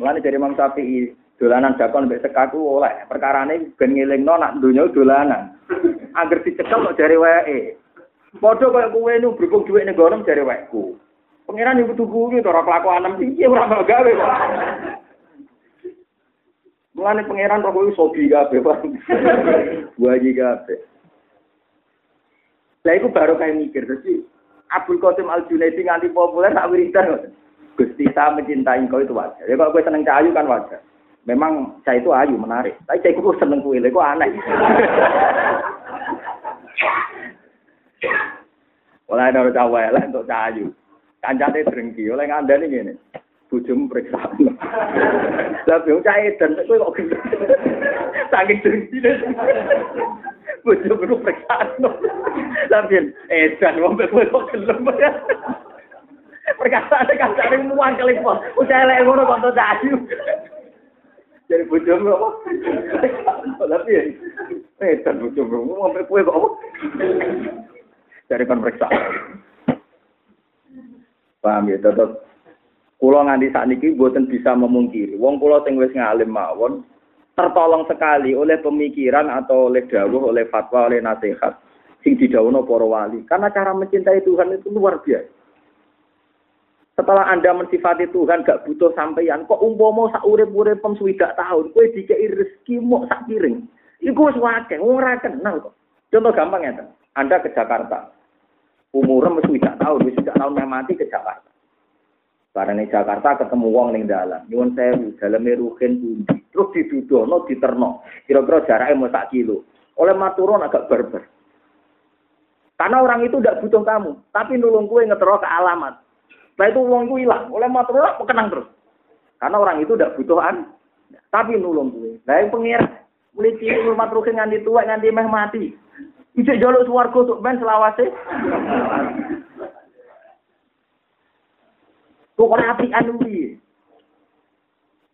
Mulane dari Imam Syafi'i, dolanan dakon mbek sekaku oleh perkarane ben ngelingno nak donya dolanan angger dicekel kok jare wae padha kaya kowe nu berhubung dhuwit gono jare waeku pangeran iku tuku iki ora kelakuan piye ora mau gawe kok Mulane pangeran kok kowe sobi kabeh Pak. Buaji kabeh. Lah iku baru kayak mikir dadi Abdul Qasim Al Junaidi nganti populer tak wiridan. Gusti saya mencintai kau itu wajar. Ya kalau gue seneng cahayu kan wajar. Memang saya itu ayu menarik. Tapi saya itu seneng kue, kok aneh. Oleh ada cawe lah untuk cahayu. Kancane drengki, oleh ngandani ngene. Bujum periksa. Lah biung cah dan kowe kok gendeng. Saking drengki. Bujum itu periksa. Lah biyen edan wong kowe kok gelem. Perkataan kancane muang kali po. Elek ngono kok cahayu. Jadi bojomu apa? Tapi ya, eh dan bojomu mau sampai kue kok apa? Dari kan periksa. Paham ya, tetap Kulo nganti saat ini buatan bisa memungkiri. Wong kulo sing wis ngalim mawon tertolong sekali oleh pemikiran atau oleh dawuh, oleh fatwa, oleh nasihat sing didhawuhna para wali. Karena cara mencintai Tuhan itu luar biasa. Setelah Anda mensifati Tuhan gak butuh sampeyan, kok umpama sak urip-urip pem swidak tahun, kowe dikei rezeki mau sak piring. Iku wis wong ora kenal kok. Contoh gampang ya, Anda ke Jakarta. Umurnya wis swidak tahun, wis swidak tahun mati ke Jakarta. Barang Jakarta ketemu wong ning dalan, nyuwun sewu, daleme ruhin pundi. Terus didudono, diterno. Kira-kira jaraknya mau sak kilo. Oleh maturun agak berber. Karena orang itu tidak butuh kamu, tapi nulung kue ngetero ke alamat. Setelah itu uang itu hilang. Oleh matur lah kenang terus. Karena orang itu tidak butuhan. Tapi nulung gue. Nah yang pengir. Mulai cilik rumah terus nganti tua nganti meh mati. Ijek jaluk suwargo untuk ben selawase. Kalau api anu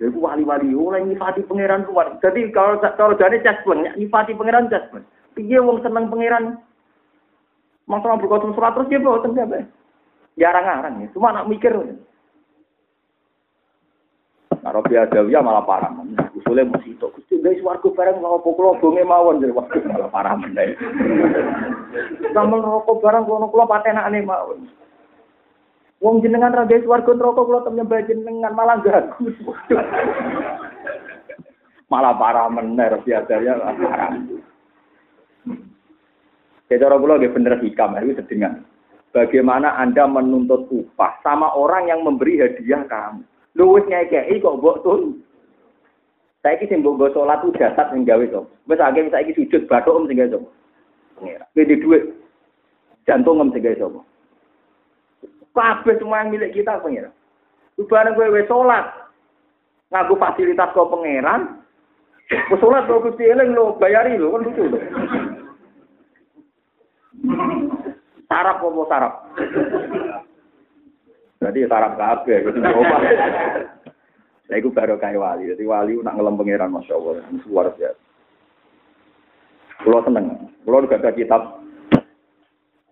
Jadi wali-wali oleh nyifati pangeran luar. Jadi kalau kalau jadi caspleng, nyifati pangeran caspleng. Piye wong seneng pangeran. Masalah berkosong surat terus dia bawa tempat jarang-jarang ya. Cuma anak mikir. Nah, Robi Adawiyah malah parah. Usulnya mesti itu. Gusti guys warga bareng kalau pukul bonge mawon jadi waktu malah parah. Sama rokok bareng kalau kulo paten aneh mawon. Wong jenengan ra guys warga rokok kulo temen jenengan malah gagus. malah parah meneh Robi Adawiyah parah. Ya cara kula nggih bener hikam, itu sedengan bagaimana Anda menuntut upah sama orang yang memberi hadiah kamu. Lu wis ngekeki kok mbok tun. Saiki sing mbok salat ku jasad sing gawe to. Wis akeh saiki sujud bathuk om sing gawe to. Pengira. Duit jantung om sing gawe to. Kabeh semua yang milik kita pengira. Bareng kowe wis salat ngaku fasilitas kau pangeran, Wis salat kok Gusti eling lho bayari lho kan lucu lho. Sarap apa sarap? Berarti sarap kabeh gitu. Lah iku baru kayak wali. Jadi wali nak ngelem pangeran Masya Allah. Luar biasa. Kulo seneng. Kulo juga ada kitab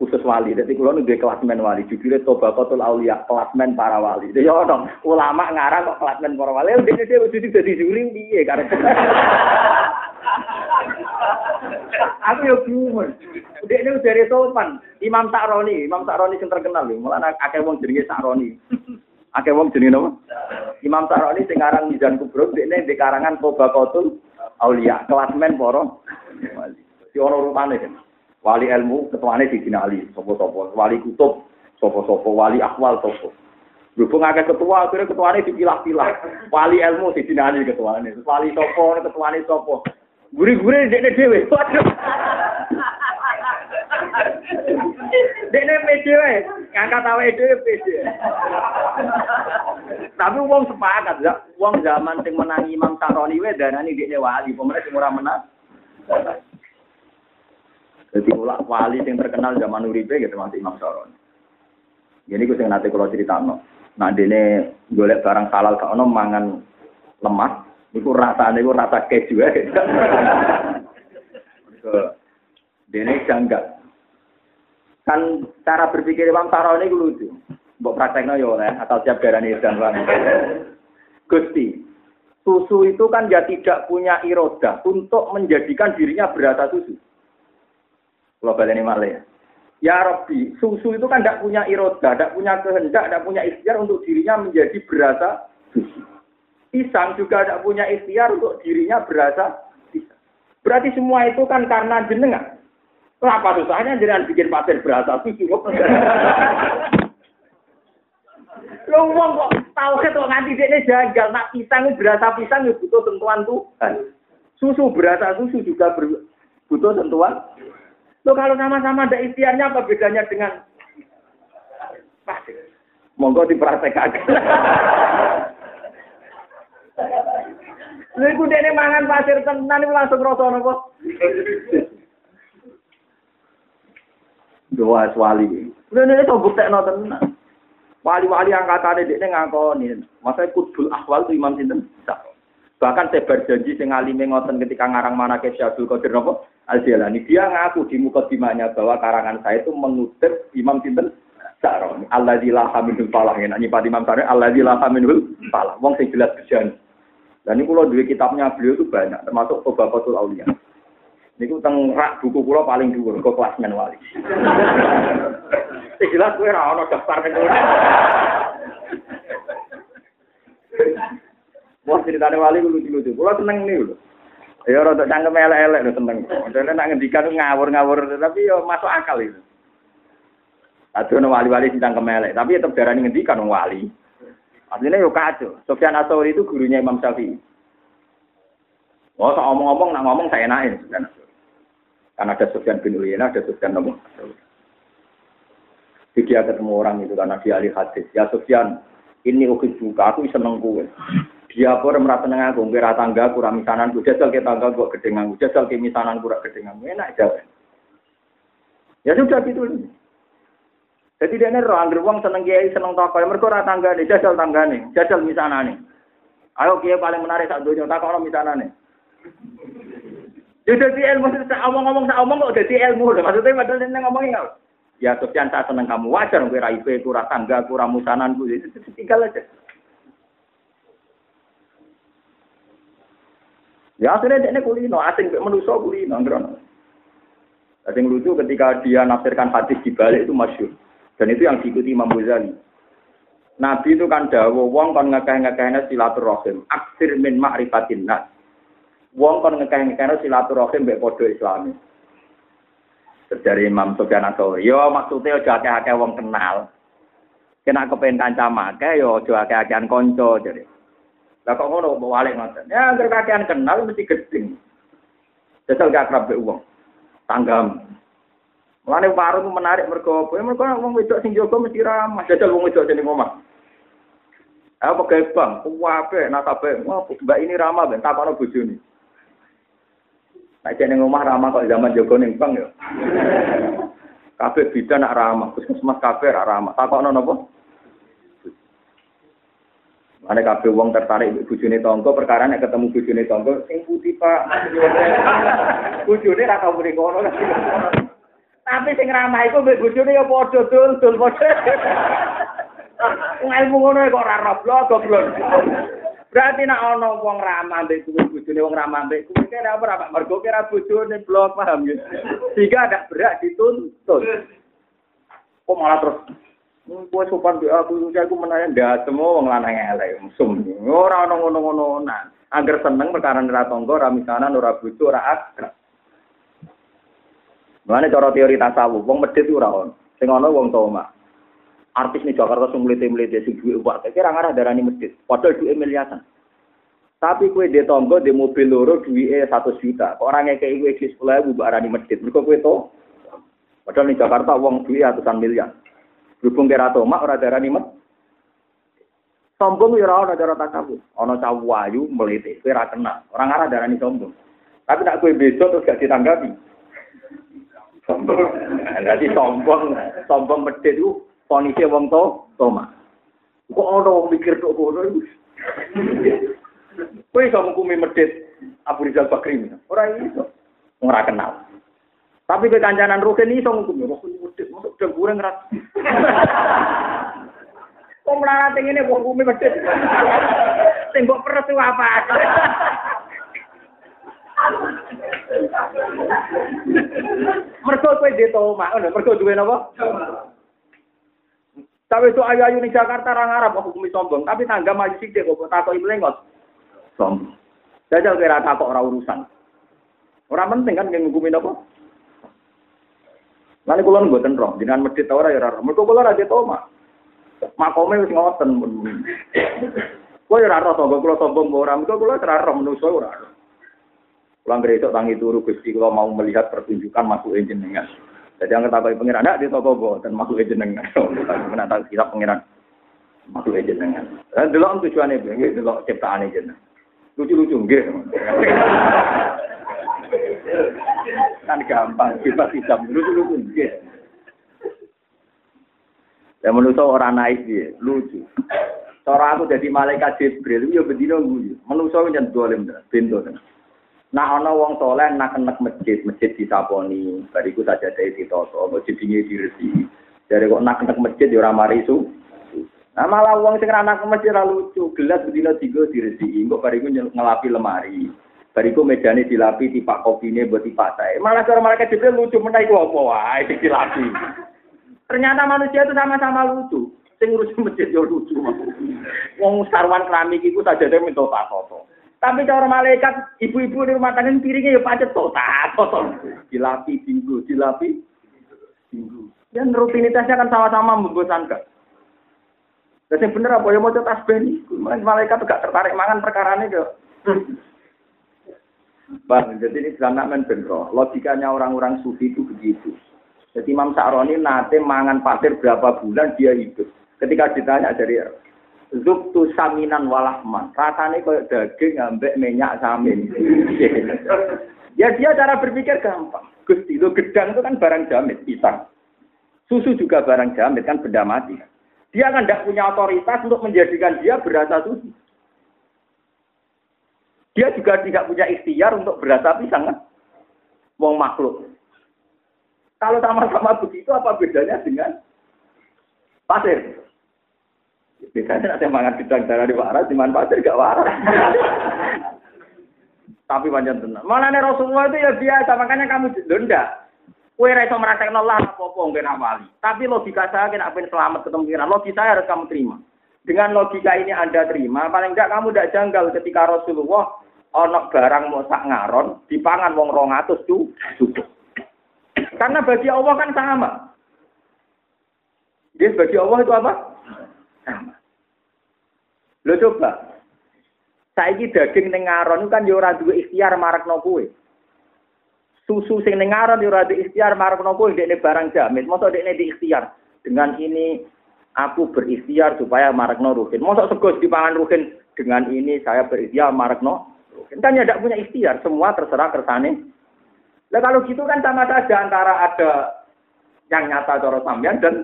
khusus wali. Jadi kulo nih kelasmen wali. Jujurnya toba kotul aulia kelasmen para wali. Jadi ya dong. Ulama ngarang kok kelasmen para wali. Dia dia jadi juri dia karena. Aku yo bingung. Dek ini dari sopan. Imam Sa'roni, Imam Sa'roni yang terkenal lho. Malah akeh wong jenenge Sa'roni. Akeh wong jenenge napa? Imam Sa'roni sing aran Mizan Kubro, dekne di karangan Tobaqatul Aulia, kelasmen para wali. Di ono rupane kan. Wali ilmu ketuane Sidina Ali, sapa-sapa. Wali kutub Sopo-sopo wali akwal sopo. Berhubung akeh ketua, akhirnya ketuanya dipilah-pilah. Wali ilmu di dinani ketuanya. Wali sopo, ketuanya sopo. Guri-guri dekne dhewe. Waduh. Dekne pede wae, ngangkat awake dhewe pede. Tapi wong sepakat, ya. wong zaman sing menangi Imam Saroni wae darani dekne wali, pemenang sing ora menang. Jadi ulak wali yang terkenal zaman uripe gitu masih Imam Saroni. Jadi gue sing nanti kalau cerita no. Nah dene golek barang halal gak ono mangan lemas, niku rasane niku rasa keju ya. dene janggal. Kan cara berpikir Imam Saroni gue lucu. Mbok praktekno yo oleh asal siap darani dan Gusti, susu itu kan ya tidak punya iroda untuk menjadikan dirinya berasa susu. Kalau ini malah ya. Ya Rabbi, susu itu kan tidak punya iroda, tidak punya kehendak, tidak punya ikhtiar untuk dirinya menjadi berasa susu. Pisang juga tidak punya ikhtiar untuk dirinya berasa pisang. Berarti semua itu kan karena jenengan. Kenapa susahnya jangan bikin pasir berasa susu? Lo ngomong kok tahu kok nganti dia jagal, nak pisang berasa pisang ya butuh sentuhan Tuhan. Susu berasa susu juga butuh sentuhan Lo kalau sama-sama ada ikhtiarnya apa bedanya dengan pasir? Monggo dipraktekkan. Lha iku dene mangan pasir tenan iku langsung rasa napa? Doa wali. Lha nek to buktekno tenan. Wali-wali angkatane dekne ngakoni. Masa kudul ahwal tu Imam sinten? Bahkan saya berjanji sing alime ngoten ketika ngarang mana ke Syabdul Qadir napa? Al-Jalani. Dia ngaku di mukadimahnya bahwa karangan saya itu mengutip Imam Sinten Sa'roni. Allah di laha minhul falah. Ya, nyipati Imam Sa'roni. Allah di laha minhul falah. Wong sing jelas kerjaan. Dan ini kalau dua kitabnya beliau itu banyak. Termasuk Sobabatul Aulia. Ini teng rak buku pulau paling dulu. Kok kelasmen wali. Sing jelas gue ora daftar ning Wah ceritanya wali lucu-lucu. Pulau seneng nih loh. Ya rada cangkem elek-elek lho seneng. Dene nak ngendikan ngawur-ngawur tapi yo masuk akal itu. Aduh wali-wali sing cangkem elek, tapi tetep darani ngendikan wali. Artinya yo kacau. Sofyan Asori itu gurunya Imam Syafi'i. Oh, so ngomong-ngomong, nak ngomong saya naik. Karena ada Sofyan bin Uyainah, ada Sofyan Nabi. Jadi dia ketemu orang itu karena dia ahli hadis. Ya Sofyan, ini oke juga, aku seneng kue. Dia pun merasa seneng aku, kira tangga kurang misanan, ku jajal ke tangga gua gedengan, jajal ke misanan kurang gedengan, enak aja. Ya sudah gitu. Jadi dia ini roh, anggar uang seneng kiai, seneng takoi, mereka ora tangga nih, jajal tangga nih, jajal nih. Ayo kiai paling menarik saat dunia, tak kalau misanan nih. Ya jadi ilmu, saya omong-omong, saya omong kok jadi ilmu, maksudnya padahal ini ngomongin nggak? Ya Sofyan saya seneng kamu wajar, kira IP, kurang tangga, kurang musanan, itu tinggal aja. Ya akhirnya dia kulino, asing manusia kulino. Ada yang lucu ketika dia nafsirkan hadis di balik itu masyur. Dan itu yang diikuti Imam Ghazali. Nabi itu kan dawo, wong kon ngekeh-ngekehnya silaturahim. Aksir min ma'rifatin nas. Wong kon ngekeh-ngekehnya silaturahim mbek podo islami. Dari Imam Sofyan Atsauri, yo maksudnya aja akeh-akeh wong kenal. Kena kepen kanca make yo aja akeh-akehan jadi. Lah kok ngono mbok walik ngoten. Ya anggere kakean kenal mesti gedeng. Jajal gak akrab wong. Tanggam. Mulane warung menarik mergo apa? Ya mergo wong wedok sing jaga mesti ramah. Jajal wong wedok jeneng omah. Apa gawe bang, kuwabe nasabe, mbak ini ramah ben takono bojone. Nek jeneng omah ramah kok zaman jaga ning bang ya. Kabeh bidan nak ramah, puskesmas kabeh ra ramah. Takokno napa? Ane kabeh wong tertarik bojone tangga perkara nek ketemu bojone tangga sing putih Pak. Bojone ra tau mrene kono. Tapi sing ramah iku mbek bojone ya padha dul dul padha. Wong ilmu ngono kok ora roblok goblok. Berarti nek ana wong ramah mbek kuwi bojone wong ramah mbek kuwi kira apa Pak? Mergo kira bojone blok paham ya. Sehingga ada berak dituntut. Kok malah terus Kowe sopan di aku, aku menanya ndak semua wong lanang elek mesum. Ora ono ngono-ngono nah. Agar seneng perkara ora tangga, ora misanan, ora bojo, ora. Mulane cara teori tasawuf, wong medhit ora ono. Sing ono wong toma. artis nih Jakarta sing mlete-mlete sing duwe uang, kira ngarah darani masjid. Padahal duwe miliaran. Tapi kue di tonggo di mobil loro duwe satu juta. Kok orang ngekei kue di sekolah ibu arani masjid. Mereka kue to. Padahal di Jakarta uang duwe ratusan miliar. Berhubung kira to mak ora darani masjid. Sombong ya ora ana cara takabur. Ana cawu ayu melete, kowe ora kenal. Ora ngarah darani sombong. Tapi nak kowe besok terus gak ditanggapi. Sombong. Berarti sombong, sombong medhit itu fonise wong to, toma. Kok ana wong mikir tok ngono iku. Kowe iso ngukumi medhit Abu Rizal Bakri. Ora iso. Ora kenal. Tapi ke kancanan Rukin iso ngukumi. Rukin medhit, masuk dengkure ngerat. Kok melarat ini wong bumi medhit. Sing mbok peres apa? Mergo kowe di omah, ngono, mergo duwe napa? Tapi itu ayu-ayu ning Jakarta ra ngarep kok hukumi sombong, tapi tangga maju sithik kok takoki mlengos. Sombong. Jajal kira takok ora urusan. Ora penting kan yang ngukumi napa? Lalu kulon mboten roh, jenengan medhit ora ya ora. Mergo kula ra di omah. makome wis ngoten. Kowe ora ora sombong kula sombong ora, mengko kula ora ora menungso ora. Kula ngresuk tangi turu Gusti kula mau melihat pertunjukan masuk jenengan. Jadi yang ketahui pengiran, ada di toko dan masuk jenengan. Kena tahu kitab pengiran masuk jenengan. Dan dulu tujuannya, dulu ciptaan jenengan. Lucu-lucu, nggih. kan gampang, kita tidak lucu-lucu, nggih. Ya menurut orang naik dia, lucu. Cara aku jadi malaikat Jibril, ya bedino guyu. Menurut saya jangan dolim, pintu. Nah, ana wong soleh nak kenek masjid, masjid disaponi, bariku saja dari ditoto, masjid ini diresi. Dari kok nak kenek masjid, ya mari su. Nah, malah wong sing anak masjid ra lucu, gelas bedino tiga diresi, kok bariku ngelapi lemari. Bariku mejane dilapi, tipak kopine buat tipak saya. Malah cara malaikat Jibril lucu menaik apa wae dilapi. Ternyata manusia itu sama-sama lucu. Sing ngurusi masjid yo lucu. Wong sarwan keramik iku sajane minta toto. Tapi cara malaikat, ibu-ibu di rumah tangga piringnya ya pacet tota, toto. Dilapi minggu, dilapi minggu. Dan rutinitasnya kan sama-sama membosankan. Dan yang bener apa ya mau tasbih ini, malaikat gak tertarik mangan perkara ini kok. Bang, jadi ini sebenarnya men Logikanya orang-orang sufi itu begitu. Jadi Imam Sa'roni nate mangan pasir berapa bulan dia hidup. Ketika ditanya dari Zubtu saminan walahman. Rasanya kayak daging ngambek minyak samin. ya dia cara berpikir gampang. Gusti lo gedang itu kan barang jamit, pisang. Susu juga barang jamit kan benda mati. Dia kan tidak punya otoritas untuk menjadikan dia berasa susu. Dia juga tidak punya ikhtiar untuk berasa pisang kan. Wong makhluk. Kalau sama-sama begitu, apa bedanya dengan pasir? Bedanya nanti mangan bidang darah di waras, di mana pasir gak waras. Tapi panjang tenang. Malah Rasulullah itu ya biasa, makanya kamu denda. Kue raiso merasakan Allah apa-apa mungkin awali. Tapi logika saya kena apa selamat ketemu pikiran. Logika saya harus kamu terima. Dengan logika ini Anda terima, paling enggak kamu tidak janggal ketika Rasulullah onok barang mau sak ngaron, dipangan wong rongatus tuh cukup. Karena bagi Allah kan sama. Dia bagi Allah itu apa? Sama. Lo coba. Saiki daging ning kan ya ora duwe ikhtiar marakno kuwe. Susu sing ning ngaron ya ora ikhtiar marakno kuwe dekne barang jamin. Mosok dekne di ikhtiar. Dengan ini aku berikhtiar supaya marakno ruhin. Mosok sego dipangan ruhin dengan ini saya berikhtiar marakno ruhin. Kan ya tidak punya ikhtiar, semua terserah kersane Nah kalau gitu kan sama saja antara ada yang nyata cara sampean dan.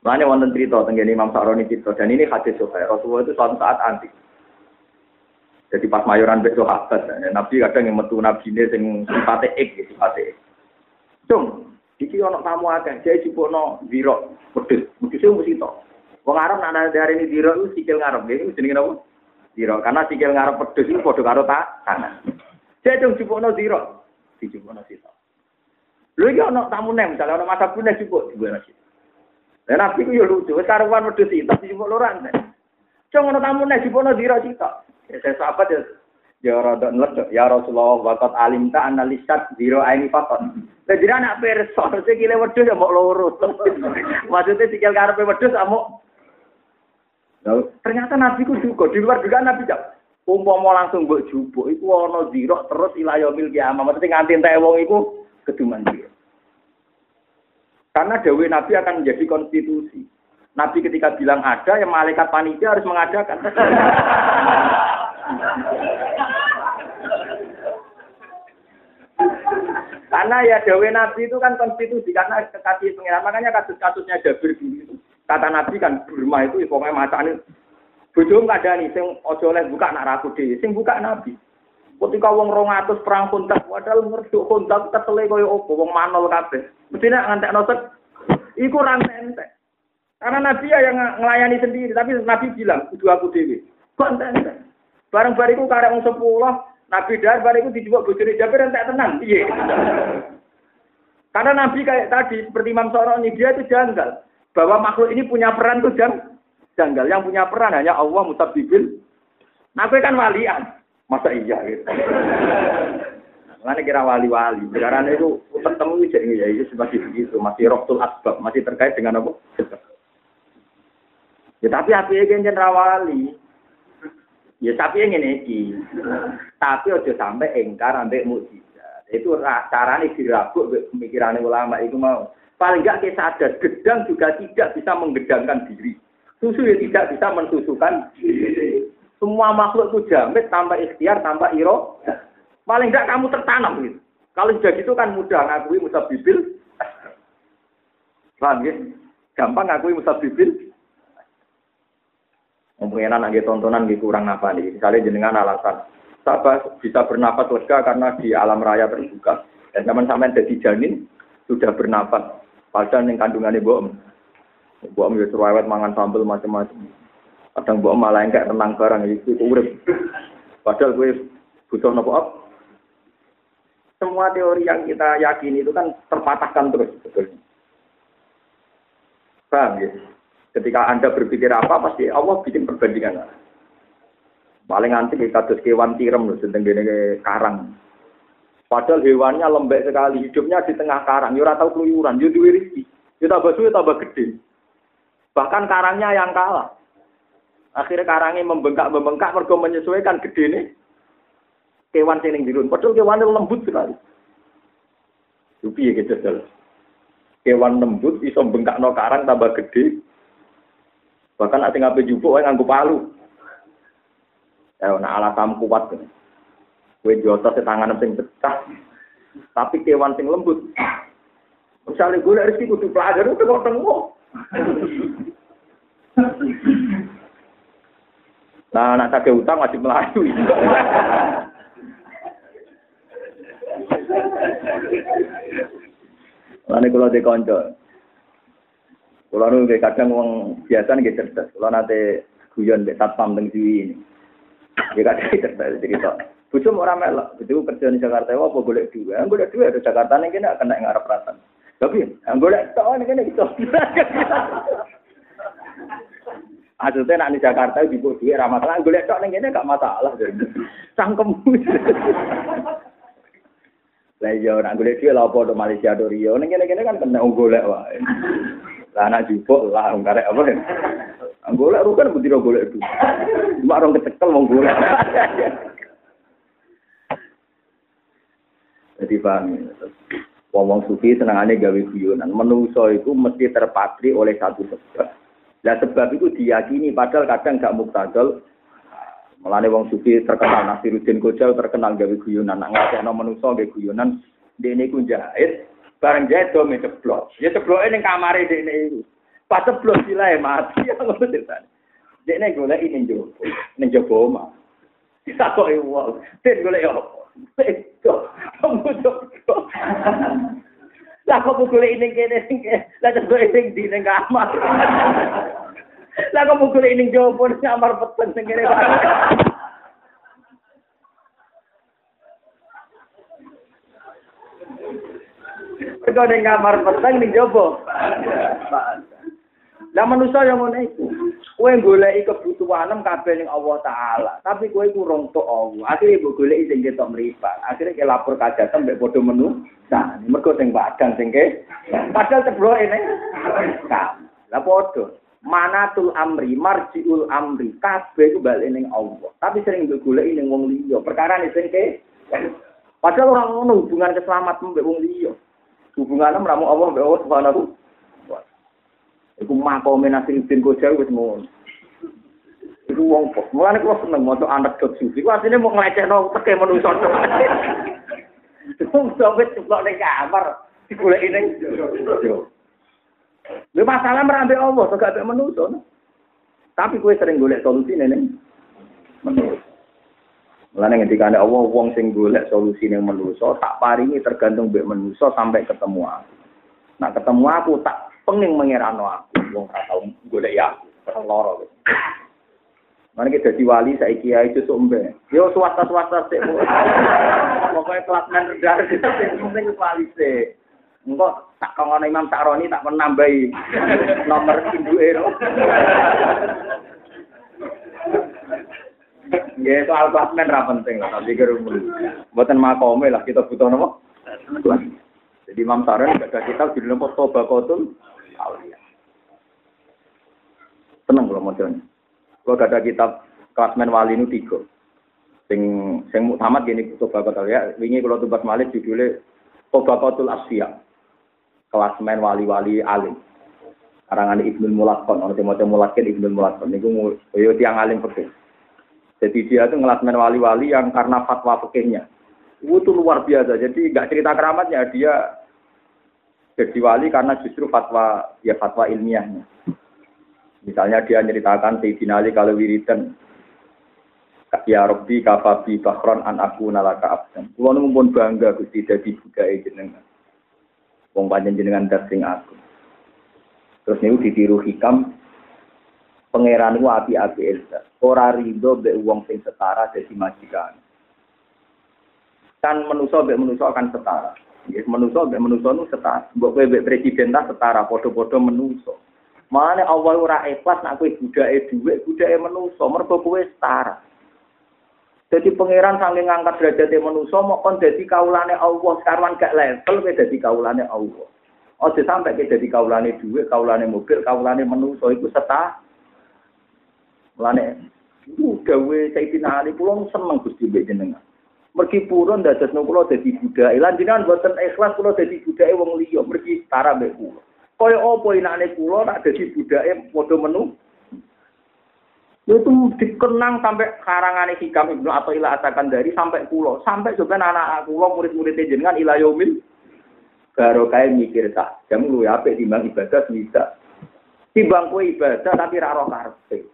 Mana wonten cerita tentang Imam Sa'roni cerita dan ini hadis Sahih. Rasulullah itu suatu saat anti. Jadi pas mayoran besok sahabat, ya, Nabi kadang yang metu Nabi ini yang sifatnya ek, ya, sifatnya ek. Cung, iki ono tamu akeh, jadi no biro, pedes, pedesnya mesti to. Wong Arab nak dari ini biro itu sikil ngarep, ini jenenge apa? Biro, karena sikil ngarep pedes itu padha karo tak tangan. Saya dong no zero. no sito. Lho iki ana tamu nem, misalnya ana masa punya cukup no sito. Dan nabi ku yo lucu, wis karuan wedhus itu dijupuk loran. Cung ana tamu nem no zero sito. Ya saya sahabat ya Ya rada nledok, ya Rasulullah waqat alim ta analisat zero aini fakot. Jadi anak perso, sikile wedhus ya mau loro. Maksudnya sikil karepe wedhus amuk Nah, ternyata Nabi ku juga di luar juga Nabi jak. Umpama langsung mbok jupuk iku ana zira terus ila yaumil kiamah. Maksudnya nganti entek wong iku keduman zira. Karena dawe Nabi akan menjadi konstitusi. Nabi ketika bilang ada, yang malaikat panitia harus mengadakan. karena ya dawe Nabi itu kan konstitusi karena kekasih pengiran. Makanya kasus-kasusnya Jabir dulu itu. Kata Nabi kan Burma itu pokoknya macane bojo nggak ada nih, sing ojo oleh buka nak raku dhewe, sing buka Nabi. Ketika wong 200 perang kontak, padahal ngerduk kontak kesele koyo opo, wong manol kabeh. Mesti nek ngantekno tek iku ra entek. Karena Nabi ya yang melayani sendiri, tapi Nabi bilang, kudu aku dewi. Kok Bareng bariku karek wong sepuluh, Nabi dar bariku dijual bojone Jabir entek tenang. Iya. Karena Nabi kayak tadi, seperti Imam Soroni, dia itu janggal. Bahwa makhluk ini punya peran tuh jang, janggal. Yang punya peran hanya Allah mutabibil. Nabi kan walian. Masa iya gitu. Mana kira wali-wali. Sekarang itu ketemu jadi ya itu masih begitu, masih roktul asbab, masih terkait dengan apa? Ya tapi api iki jeneng rawali. Ya tapi yang ini Tapi ojo sampai engkar ambek mukjizat. Itu carane dirabuk pemikiran ulama itu mau. Paling enggak kita sadar, gedang juga tidak bisa menggedangkan diri. Susu ya tidak bisa mensusukan diri. Semua makhluk itu jamit tanpa ikhtiar, tanpa iro. Paling enggak kamu tertanam gitu. Kalau sudah gitu kan mudah ngakui musa bibil. Paham ya? Gampang ngakui musa bibil. Mungkin anak tontonan gitu kurang apa nih. Misalnya jenengan alasan, sabar bisa bernapas lega karena di alam raya terbuka. Dan sampai jadi janin sudah bernapas. Padahal yang kandungannya bohong. Bohong ya cerewet mangan sambel macam-macam. Kadang bohong malah yang kayak renang barang itu urip. Padahal gue butuh nopo up. Semua teori yang kita yakini itu kan terpatahkan terus sebetulnya. Paham ya? Ketika Anda berpikir apa, pasti Allah bikin perbandingan. Paling nanti kita terus kewan tirem loh, sedang karang. Padahal hewannya lembek sekali, hidupnya di tengah karang, ya tahu keluyuran, ya duwe rezeki. Ya tambah suwe tambah gede. Bahkan karangnya yang kalah. Akhirnya karangnya membengkak-membengkak mergo menyesuaikan gede nih. Kewan sing dirun, padahal kewannya lembut sekali. Yupi ya gitu Kewan lembut iso bengkak no karang tambah gede, Bahkan ada ngapain jupuk, wae nganggo palu. Ya, nah alasan kuat. Kue jotos tangan sing pecah. Tapi kewan sing lembut. Misalnya gue situ kudu pelajar itu kok tengok. Nah, anak saya utang masih melayu. Lalu kalau di konco, kalau nu kadang uang biasa nih cerdas. Kalau nanti guyon di satpam teng ini, dia kadang cerdas cerita. Bujuk orang melok, bujuk kerja di Jakarta, apa boleh dua, boleh dua di Jakarta nih kena kena ngarep ratan. Tapi, boleh tau nih kena gitu. Maksudnya nak di Jakarta di bawah dia ramah masalah, gue lihat nih kene gak masalah. Sangkem. Lah iya, nak gue lihat lah apa Malaysia do Rio, kene kene kan kena golek wae. Lah anak jupuk lah karek apa. Golek rukan butiro golek itu. Cuma orang kecekel wong golek. Jadi paham ya. Wong sufi senengane gawe guyonan. Menungso itu mesti terpatri oleh satu sebab. Lah sebab itu diyakini padahal kadang gak muktadol. Mulane wong sufi terkenal Nasiruddin Kojal terkenal gawe guyonan. Nak ngasihno menungso gawe guyonan dene ku jahit Bareng jahit do ceblok. Ya cebloke ning kamare dekne iku. Pas ceblok silae mati ya ngono ceritane. Dekne golek ning jowo, ning jowo omah. Bisa kok iwal. Den golek yo. Itu. Kamu. Lah kok golek ning kene lah ceblok ning di ning kamar. Lah kok golek ning jowo ning kamar peten ning kene. Teko ning kamar peteng ning jopo. Lah manusa yang ngono iku. Kowe goleki kebutuhanem kabeh ning Allah taala, tapi kowe iku rong tok Allah. Akhire mbok goleki sing ketok mripat. Akhire ke lapor kajaten mbek padha menu. Nah, mergo sing padang sing ke. Padahal cebloke ning. Lah padha. Manatul amri, marjiul amri, kabeh iku bali ning Allah. Tapi sering mbok goleki ning wong liya. Perkara sing ke. Padahal orang ngono hubungan keselamatan mbek wong liya. Hubungannya meramu Allah mbek Allah Subhanahu Iku makome Nasiruddin Kojawi wis ngono. Iku wong kok. Mulane kula seneng maca anekdot sufi. Ku asline mau nglecehno teke manusa. Wong sampe ceplok ning kamar digoleki ning Lha masalah merambe Allah, kok gak manusa. Tapi kowe sering golek solusi ning manusa. Mulane ngendikane Allah wong sing golek solusi ning manusa tak paringi tergantung mbek manusa sampai ketemu aku. Nah ketemu aku tak penging mengerano aku wong ora tau golek ya lara gitu. Mana kita jadi wali saya kia itu sombe. Yo swasta swasta sih. Pokoknya kelas rendah itu penting wali sih. Engkau tak kangen Imam Sakroni tak pernah nambahi nomor ero. Ya soal kelas ra penting lah tapi kerumunan. Buatan makome lah kita butuh nopo. Jadi Imam Sakroni ada kitab judulnya Toba Kotul aulia. Seneng kalau mau jalan. Kalau ada kitab klasmen wali ini tiga. Sing sing mutamat gini Tobakotul ya. Wingi kalau tubat malik judulnya Tobakotul Asya. Klasmen wali-wali alim. Karangan Ibnu Mulakon, orang mau mulakin Ibnu Mulakon. Ini yo tiang alim persis. Jadi dia itu ngelasmen wali-wali yang karena fatwa fikihnya. Itu luar biasa. Jadi nggak cerita keramatnya, dia jadi wali karena justru fatwa ya fatwa ilmiahnya. Misalnya dia ceritakan Sayyidina Ali kalau wiridan Ya Rabbi kafabi bakron an aku nalaka abdan. Kulo nu pun bangga Gusti dadi budaya jenengan. Wong panjen jenengan dasing aku. Terus niku ditiru hikam pangeran niku api-api elsa. Ora rido mbek wong sing setara dadi majikan. Kan menuso mbek menuso akan setara. Ya menuso mbek menuso nu setara. Mbok kowe mbek presiden ta setara padha-padha menuso. Mana Allah ora ikhlas nak kowe budake dhuwit, budake menuso, mergo kowe setara. Jadi pangeran saking ngangkat derajat manusia mau kon jadi kaulane Allah sekarang gak level kowe jadi kaulane Allah. Ojo sampai ke jadi kaulane duit, kaulane mobil, kaulane manusia itu setara. Mulane itu gawe Sayyidina Ali kula seneng Gusti mbek jenengan. Mergi purun dadosno kula dadi budaya. Lan jenengan boten ikhlas kula dadi budaya wong liya, mergi setara mbek kula. Kaya apa inane kula nak dadi budaya padha menu. Itu dikenang sampai karangan hikam Ibnu atau ilah asakan dari sampai pulau, sampai sebenarnya anak pulau murid-muridnya jenengan ilah yomin baru kayak mikir tak jam lu ya apa timbang ibadah bisa timbang kue ibadah tapi raro karpe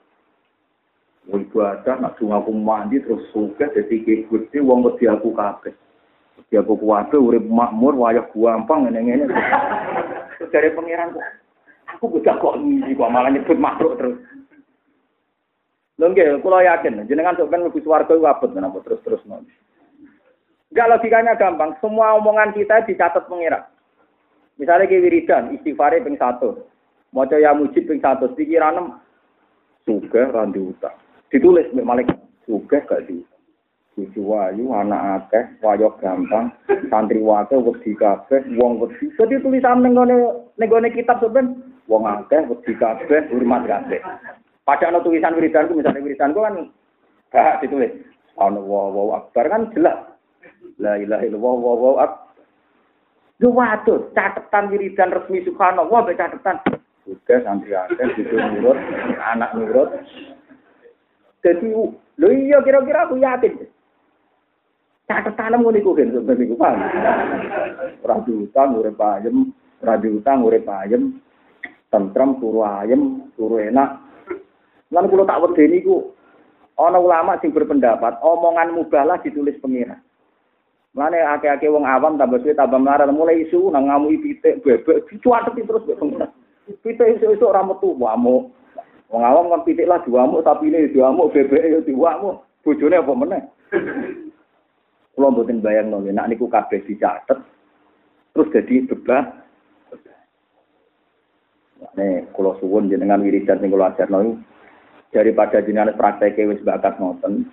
ibadah nak sungai aku mandi terus suka jadi gusti uang wedi aku kape wedi aku kuwabe urip makmur wayah gampang ngene ngene terus dari pangeran aku butuh kok ini kok malah nyebut makhluk terus Lho nggih, kula yakin jenengan sok ben mlebu swarga iku abot menapa terus-terus nanti. Enggak logikanya gampang, semua omongan kita dicatat pengira. Misalnya ke wiridan, istighfar ping satu, maca ya mujib ping satu, pikiran suga randi utang. Ditulis mbek malik suga gak di Cucu wayu, anak akeh, wayo gampang, santri wake, wedi kabeh, wong wedi. Jadi tulisan nenggone nenggone kitab sebenarnya, wong akeh, wedi kabeh, hormat kabeh. Padahal no tulisan wiridanku, misalnya wiridanku kan gak ditulis. Ana wa wa akbar kan jelas. La ilaha illallah wa wa akbar. Yo waduh, catatan wiridan resmi subhanallah mbek catatan. Udah santri akeh itu nurut, anak nurut. Jadi lho iya kira-kira aku yakin. Catatan ngono iku kan sebenarnya iku paham. Ora diutang urip ayem, ora diutang urip ayem. Tentrem turu ayem, turu enak, Lalu kalau tak wedeni ku ana ulama sing berpendapat omongan mubalah ditulis pengira. Mane akeh-akeh wong awam tambah suwe tambah melarat mulai isu nang ngamui pitik bebek dicuateti terus mbek pengira. Pitik isu-isu ora metu wamu. Wong awam kan pitik lah diwamuk tapi ini diwamuk bebek yo diwamuk. Bojone apa meneh? Kulo mboten bayangno nek niku kabeh dicatet terus jadi bebas Nek kula suwun jenengan wiridan sing kula ajarno daripada jenengan prakteknya wis bakat ngoten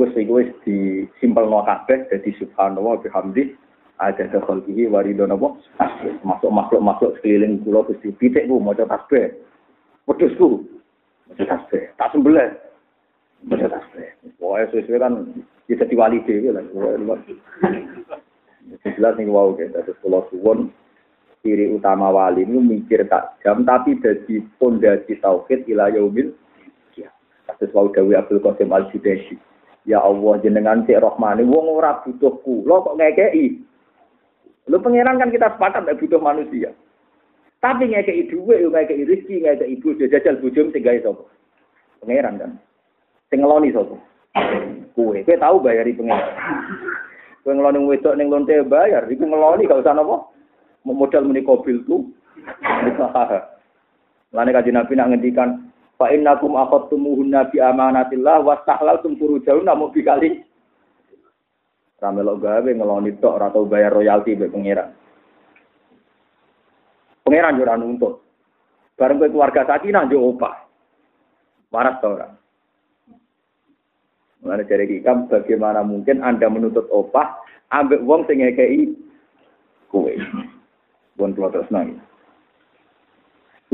wis iku wis disimpelno kabeh dadi subhanallah bihamdi ada khalqihi waridon apa masuk makhluk-makhluk sekeliling kula Gusti pitik ku maca tasbih wedhusku. Tak sembelih. Maca tasbih pokoke sesuai kan bisa diwali dhewe lah. Jelas nih wow gitu terus kula suwun ciri utama wali itu mikir tak jam tapi jadi pondasi tauhid ila yaumil Kasus wau Dawi Abdul Qasim Al Judaisi. Ya Allah jenengan cek rohmani wong ora butuh kula kok ngekeki. Lu pangeran kan kita sepakat nek butuh manusia. Tapi ngekeki dhuwit yo ngekeki rezeki ngekeki ibu jajal bojo sing gawe sapa? Pangeran kan. Sing ngeloni sapa? Kowe. Tahu bayari pangeran. Kowe ngeloni wedok ning lonte bayar, iku ngeloni gak usah napa? Modal muni mobil tuh. Lane kaji Nabi nak ngendikan Fa innakum akhadtumuhunna bi amanatillah wastahlaltum furujahunna mau bikali. Ramelok gawe ngeloni tok ora tau bayar royalti mbek pangeran. Pangeran ora nuntut. Bareng kowe keluarga sakinah yo opah. Waras to ora? Mulane dari hikam bagaimana mungkin Anda menuntut opah ambek wong sing ngekeki kowe. Pun kula nangis.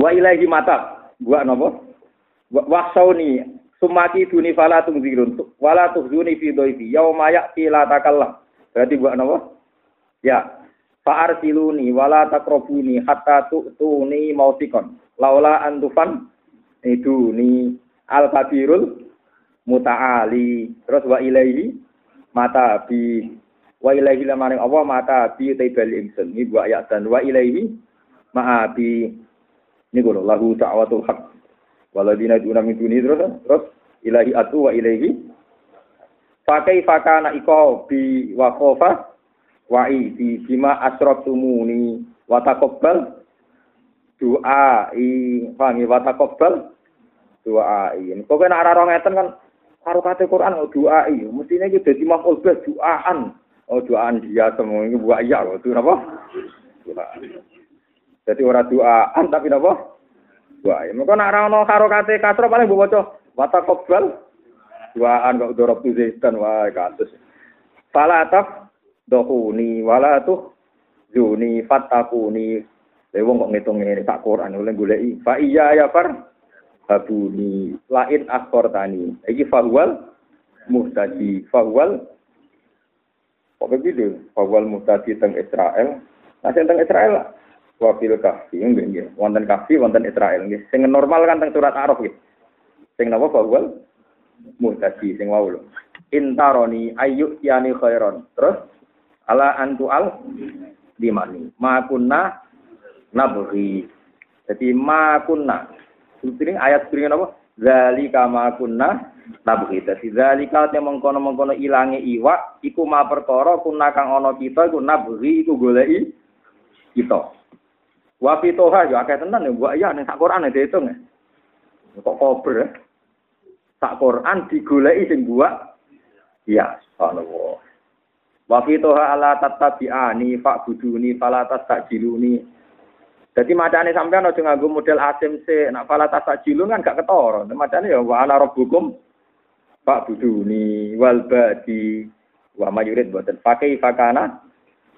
Wa ilahi mata. Gua nopo? Wasauni sumati duni fala tungzirun wala tuhzuni fi dhaifi yauma ya'ti la takallam. Berarti buat napa? Ya. Fa'arsiluni wala takrabuni hatta tu'tuni mautikon. Laula antufan iduni al kabirul muta'ali. Terus wa ilaihi mata bi wa ilaihi lamaring Allah mata bi taibal ingsun. Ini buat ayat dan wa ilaihi ma'a bi ini kalau lahu ta'watul haq Waladina duna min duni terus terus ilahi atu wa ilahi pakai fakana iko bi wa wa di bima asrabtumuni wa taqabbal i pahami wa taqabbal doa i kok nek ora ngeten kan? Karo kate Quran doa i mestine iki dadi maf'ul bih doaan oh doaan dia semua ini buat iya loh itu apa jadi orang doaan tapi apa Wah, ya mengko nak ora ono kate kasro paling mbok waca wata kobal duaan kok dorob tu zaitan wah kasus. Fala taf dohuni wala tuh juni fatakuni. Lha wong kok ngitung ngene sak Quran oleh goleki. Fa iya ya far habuni lain tani. Iki fahwal muhtadi fahwal Kok begitu? Fahwal muhtadi teng Israel. Nah, teng Israel wafil kafi nggih nggih wonten kafi wonten Israel nggih sing normal kan teng surat Araf nggih sing napa bahwal muhtadi sing wau lho intaroni ayu yani khairon terus ala antu al dimani. Ma kunna nabri. Jadi ma kunna. Ini ayat ini apa? Zalika ma kunna nabri. Dadi zalika te mengkono-mengkono ilange iwak iku ma perkara kunna kang ana kita iku nabri iku goleki kita. Wa toha yo akeh tenan ya mbok ya ning sak Quran ya diitung ya. Kok kober ya. Sak Quran digoleki sing buat ya subhanallah. Wa toha ala tatabi'ani fa'buduni fala tastajiluni. Jadi macane sampean aja nganggo model asim se, nak fala tastajilun kan gak ketara. Macane ya wa ana rabbukum fa'buduni wal badi wa mayurid boten pakai fakana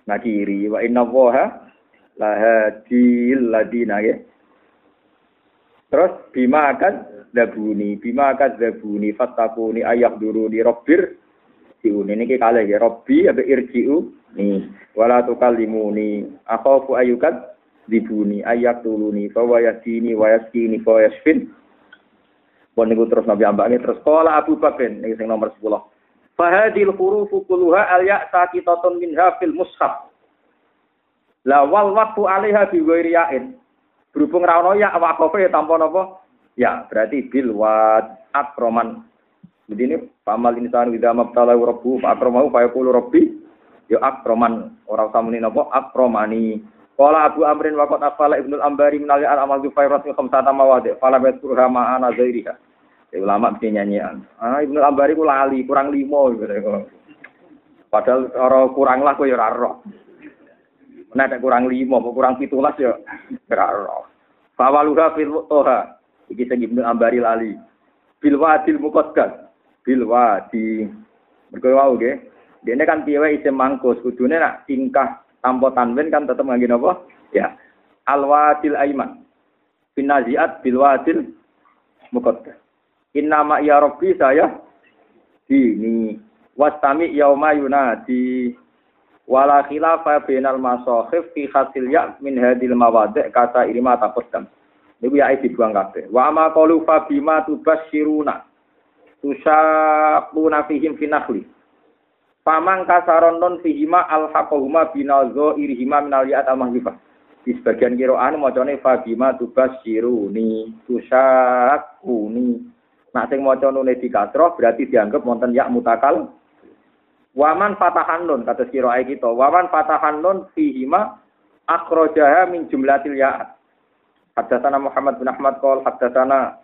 nakiri wa inna waha lahadil ladina ya. Terus bima akan dabuni, bima akan dabuni, fatakuni ayak dulu di robbir siun ini kali ya. Robbi abe irjiu. Nih wala tukallimuni. Akhafu ayukat dibuni. Ayak tuluni fawa yasini wa yaskini fa yasfin pun niku terus Nabi ambake terus qala Abu Bakar ini sing nomor 10 fahadil hurufu kulluha al ya saqitatun minha fil mushaf. Lah wal waktu alaiha bi yain. Berhubung ra ono ya wakofe ya tanpa napa? Ya, berarti bil wad akroman. Jadi ini pamal insan wida mabtala rabbu akramahu fa yaqulu rabbi ya akroman ora usah muni napa akromani. Qala Abu Amrin wa qad afala Ibnu Ambari min al amal bi fayrat khamsata mawadi fala yadhkurha ma ana. Ya, ulama mesti nyanyian. Ah Ibnu Ambari ku lali kurang limo gitu. Padahal orang kurang lah kok ya ora roh. Nah, ada kurang lima, kurang pitulas ya. Beraro. Fawaluha fil toha. Iki sing Ibnu Ambari lali. bil wadil muqaddas. Bil wadi. Mergo wau nggih. Dene kan piye isim mangkus, kudune nak tingkah tanpa tanwin kan tetep ngangge napa? Ya. Al wadil aiman. Binaziat bil wadil muqaddas. Inna ma ya rabbi saya dini wastami yauma yunadi wala khilafa bainal masakhif fi khatil ya min hadil mawadi' kata irima taqaddam niku ya dibuang kabeh wa ma qalu fa bima tubasyiruna tusaquna fihim fi nakhli Paman kasaron non fihima alhaqahuma binazo irihima minal ya'at al mahzifah. Di sebagian kiroan macane fabima tubas siruni tusakuni Nak sing maca nune dikasroh berarti dianggap wonten ya mutakal. Waman fatahan nun kata kiroai kita. Waman fatahan nun fihima akhrajaha min jumlatil ya. Haddatsana Muhammad bin Ahmad qol haddatsana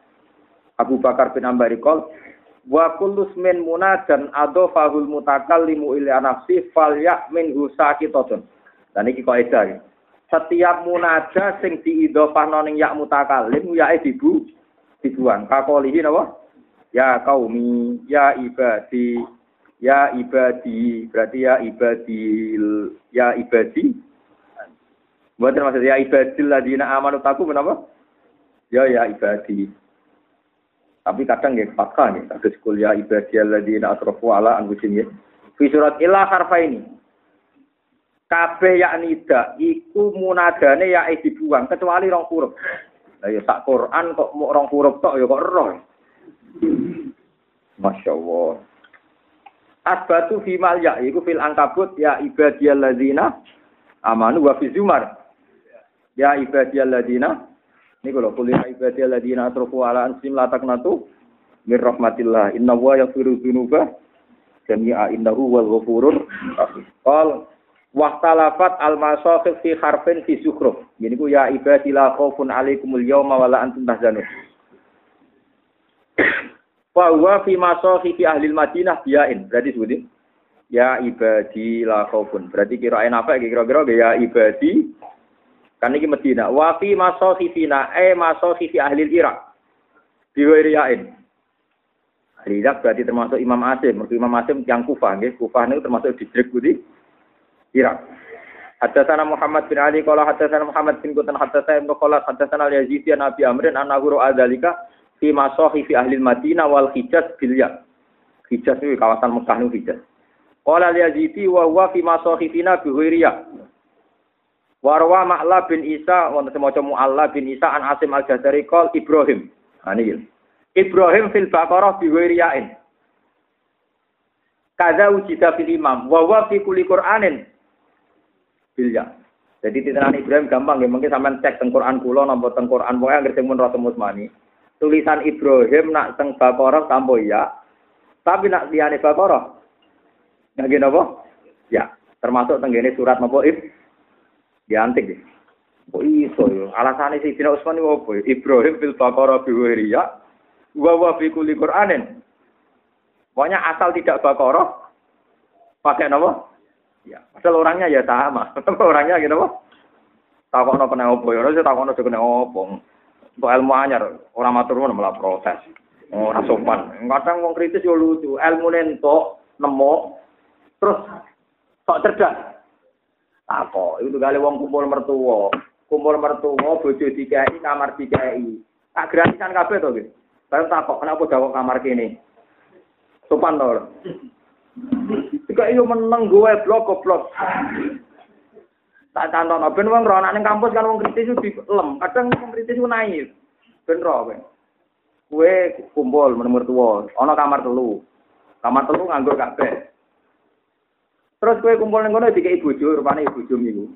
Abu Bakar bin Ambari qol wa kullu min munadan adofahul mutakallimu ila nafsi fal ya min husakitatun. Dan iki kaidah. Setiap munada sing diidhofahno ning ya mutakallim ya dibu dibuang. Kakolihi napa? Ya kaumi, ya ibadi, ya ibadi, berarti ya ibadi, ya ibadi. Buat maksud ya ibadil ladina amanu taku kenapa? Ya ya ibadi. Tapi kadang ya fakta nih, ada sekolah ya ibadi ladina asrafu ala anfusihim ya. Fi surat ilah harfa ini. Kabeh ya nida, iku munadane ya dibuang kecuali rong huruf. Lah ya sak Quran kok mau orang huruf tok ya kok roh. Masya Allah. Asbatu fi mal ya iku fil angkabut ya ibadiyalladzina amanu wa fi zumar. Ya ibadiyalladzina ini kalau kuliah ibadiyalladzina asrafu ala ansim la taqnatu mir rahmatillah. Inna wa yaghfiru dzunuba jami'a innahu wal ghafurur rahim. Qal Waktalafat al-masakhif fi harfin fi sukhruf. Ini ku ya ibadi la khaufun alaikumul yawma wa la antum tahzanun. Wa huwa fi ahli Madinah biyain. Berarti sebutin. Ya ibadi la khaufun. Berarti kirain apa kira-kira ya ibadi kan iki Madinah. Wa fi masakhifina e masakhifi ahli Irak. Biwairiyain. Ahli Irak berarti termasuk Imam Asim. Mereka Imam Asim yang Kufah. Nggih. Kufah itu termasuk distrik budi Irak. Haddatsana Muhammad bin Ali qala haddatsana Muhammad bin Qutan haddatsana Ibnu Khalas haddatsana Al-Yazidi an Amrin an Nahuru adzalika fi masahi fi ahli Madinah wal Hijaz bil ya. Hijaz itu kawasan Mekah itu Hijaz. Qala Al-Yazidi wa huwa fi masahifina bi ghairiyah. Warwa Ma'la bin Isa wonten semaca Mu'alla bin Isa an Asim Al-Jazari qol Ibrahim. Ani Ibrahim fil Baqarah bi ghairiyain. Kada ujida fil imam wa huwa fi kulli Qur'anin bilya. Jadi titenan Ibrahim gampang ya, mungkin sampean cek teng Quran kula napa teng Quran pokoke anggere sing mun rasa musmani. Tulisan Ibrahim nak teng Baqarah tambo ya. Tapi nak liyane Baqarah Nggih napa? Ya, termasuk tenggene surat napa Ib diantik ya. Kok iso yo? Alasane Sayyidina Utsman opo? Ibrahim fil Baqarah bi ya. Wa wa fi kulli Qur'anin. Pokoknya asal tidak Baqarah pakai napa? Ya, padahal orangnya ya sama. orangnya gitu apa? Takokno kena opo ya, ora takokno kena opo. Untuk ilmu anyar, orang matur malah protes. Oh, ora sopan. Kadang wong kritis yo lucu, ilmu nentok nemu terus kok cerdas. Apa? Itu kali wong kumpul mertua. Kumpul mertua bojo dikai kamar dikai. Tak gratisan kabeh to, gitu. Baru takok, kenapa jawab kamar kene? Sopan to. Jika iyo meneng gue blok goblok. Tak canton, ben wong ronak ning kampus kan wong kritis di lem. Kadang wong kritis naik. Ben ro kowe. Kowe kumpul menurut tua, ana kamar telu. Kamar telu nganggur kabeh. Terus kowe kumpul ning kono dikei bojo, rupane bojo niku.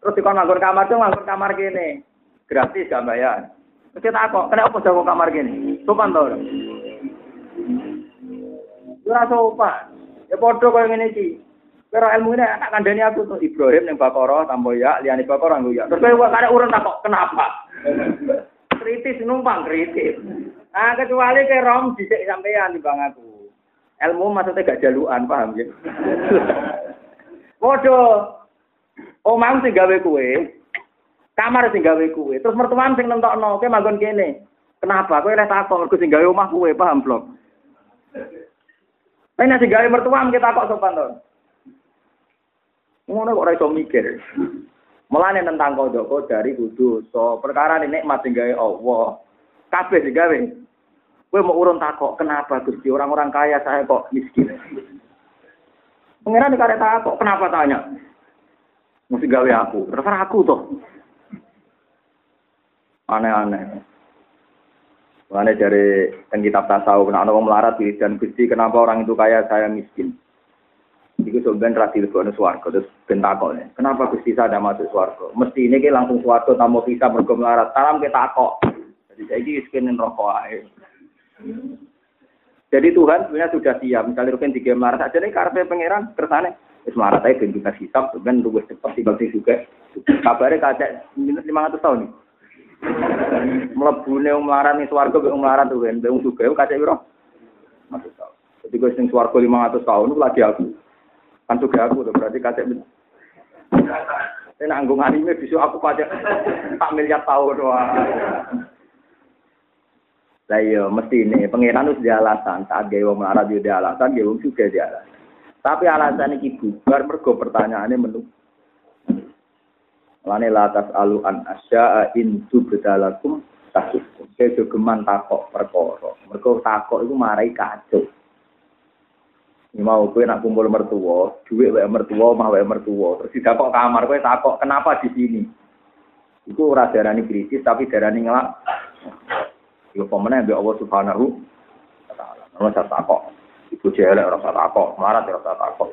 Terus dikon nganggur kamar tuh nganggur kamar kene. Gratis gak bayar. Terus kita kok, kenapa jago kamar kene? Sopan to ora? Sopan. Ya padha kaya ngene iki. Kira ilmu ini tak kandani aku tuh Ibrahim yang Bakoro tambah ya, liani Bakoro nggak ya. Terus kowe kare urun tak kok kenapa? kritis numpang kritis. Ah kecuali ke rom dhisik sampean di bang aku. Ilmu maksudnya gak jaluan, paham ya? Padha omang sing gawe kue, kamar sing gawe kue, terus mertuan sing nentokno, kowe manggon kene. Kenapa? Kowe oleh takok mergo sing gawe omah kowe paham. Tapi nek sing gawe mertua kita takok sopan to. Ngono kok ora iso mikir. Mulane tentang kodok dari kudu so perkara ini nikmat sing gawe Allah. Kabeh sing gawe. Kowe mau urun takok kenapa Gusti orang-orang kaya saya kok miskin. Pengiran dikare takok kenapa tanya? Mesti gawe aku. Terserah aku toh. Aneh-aneh. Mulane dari yang kitab tasawuf, nah, orang melarat dan Gusti kenapa orang itu kaya saya miskin. Iku sebenarnya rasi lebih suarga, terus bentakok nih. Kenapa Gusti saya ada masuk suarga? Mesti ini langsung suarga, tamu bisa mergo melarat. Salam kita kok. Jadi saya ini miskin rokok aja. Jadi Tuhan sebenarnya sudah siap. Misalnya Rukin tiga melarat aja nih karpe pangeran kersane. Terus melarat aja ben kita hisap, tunggu cepat bagi juga. Kabarnya kacak minus lima ratus tahun nih. Melebune melarat nih suarga, be melarat tuh kan, be juga kacak tahun. Jadi gue sing suarga lima ratus tahun itu lagi aku. Kan juga aku tuh berarti kacek. Saya nanggung anime bisa aku pajak tak miliar tahun doang. Lah iya mesti ini pangeran itu dia alasan saat gawe wong melarat alasan gawe wong juga dia alasan. Tapi alasan iki bubar mergo pertanyaannya menu. Lane latas alu an asya'a in tubdalakum tasukum. Kejogeman takok perkara. Mergo takok iku marai kacau. Ini mau kowe nak kumpul mertua, duit wae mertua, mah wae mertua. Terus didakok kamar kowe takok, kenapa di sini? Iku ora darani kritis tapi darani ngelak. Iku pemene mbek Allah Subhanahu wa taala. Ora usah takok. Ibu jelek ora takok, marat ora takok.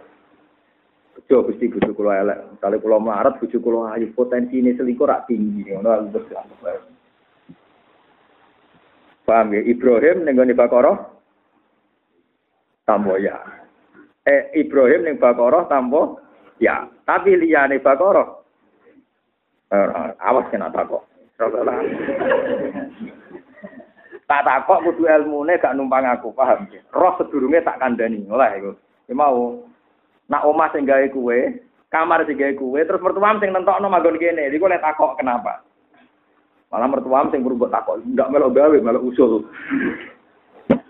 Bejo Gusti bojo kula elek. Misale kula marat bojo kula ayu potensi ini selingkuh rak tinggi. Ngono aku Paham ya? Ibrahim ning gone Baqarah Tamboya eh Ibrahim ning Baqarah tanpa ya. Tapi liyane Baqarah eh, awas kena takok. Tak takok kudu ilmune gak numpang aku, paham? Roh sedurunge tak kandhani. Lah iku. Ya mau nak omah sing gawe kuwe, kamar sing gawe kuwe, terus mertuam sing nentokno manggon kene. Iku lek takok kenapa? Malah mertuam sing berubah takok, ndak melok gawe, melok usul.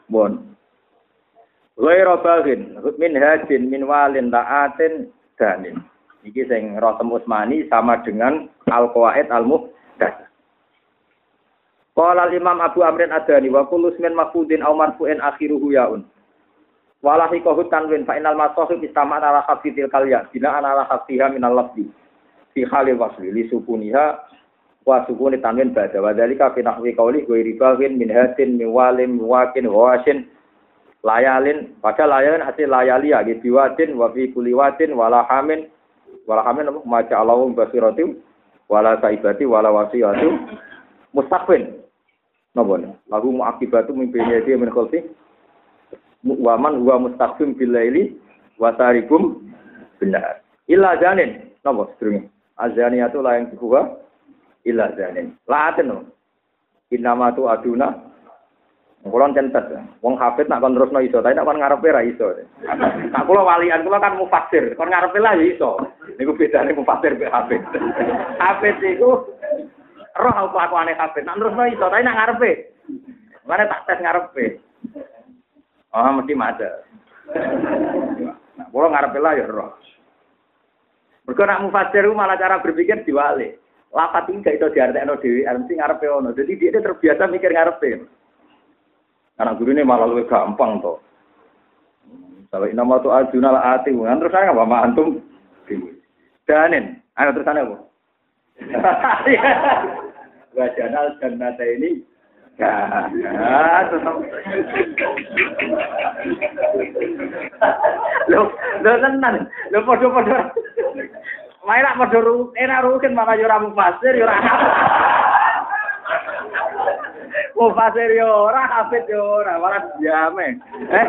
Bon, Ghairu bagin, min hajin, min walin, ta'atin, danin. Iki sing Rotem Usmani sama dengan Al-Qawaid Al-Muhdath. Qala Imam Abu Amrin Adani wa kullu ismin mafudin aw marfu'in akhiruhu yaun. Wala hikahu tanwin fa innal masahib istama ala khafi tilkal ya bina ala khafiha min al-lafzi fi halil wasli li sukuniha wa sukuni tanwin ba'da. Wa dzalika fi nahwi qawli ghairi baghin min hadin min walim wakin wasin layalin. Pada layalin hasil layali ya gitu wadin wa fi kulli wadin wala hamin wala hamin maca Allahum basiratim wala saibati wala wasiyatu mustaqbin napa? Lagu muakibatu mimpinya dia min khalfi. Waman huwa mustaqbim bil laili wa tarikum benar illa janin napa sedurunge? Azaniyatu la yang kedua illa janin laaten no. Innama tu aduna Kulon centet, wong hafid nak kon terusno iso, tapi nak kon ngarepe ra iso. Nak kula walian kula kan mufasir, kon ngarepe lah iso. Niku bedane mufasir mbek hafid. Hafid iku roh kelakuane hafid, nak terusno iso, tapi nak ngarepe. Mana tak tes ngarepe. Oh, mesti mata. Nah, kula ngarepe lah ya roh. Mergo nak mufasir malah cara berpikir diwali. Lapat iki gak iso diartekno dhewe, mesti ngarepe ono. Jadi dia terbiasa mikir ngarepe. Anak guru ini malah lebih gampang toh. Kalau nama tuh ajuna lah ati, kan terus saya apa antum? Danin, ayo terus apa? Wajanal jannata ini Ya, tetap. Lo, lo tenan, lo podo-podo. Main nak podo enak rukin malah yo ora mufasir yo ora Mufasir yo ora, hafid yo malah jame. Eh?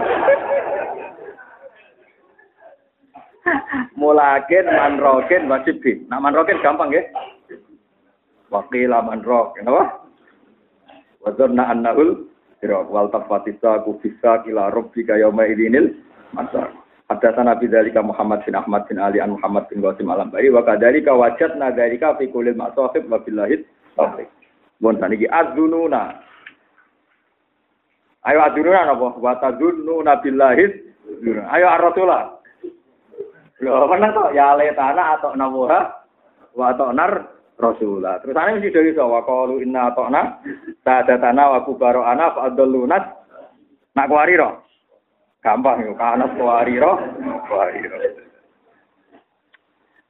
Mulakin manrokin wajibin. Nak manrokin gampang nggih. Wakila manrok, napa? Wa dhanna annahul sirah wal tafatisa kufisa ila rabbika yauma idinil masar. Hadatsana Nabi dzalika Muhammad bin Ahmad bin Ali an Muhammad bin Qasim Al-Ambari wa kadzalika wajadna dzalika fi kulli ma'sahib wa billahi taufiq. Bon saniki adzununa Ayo aduruna apa? Wa tadunnu nabillahis. Ayo ar-rasulah. Lho, menang kok ya letana atau nabuha wa atau nar rasulah. Terus ane mesti dari sawa qalu inna ata'na sadatana wa kubarana fa adallunat nak kuwariro. Gampang yo kanas kuwariro, kuwariro.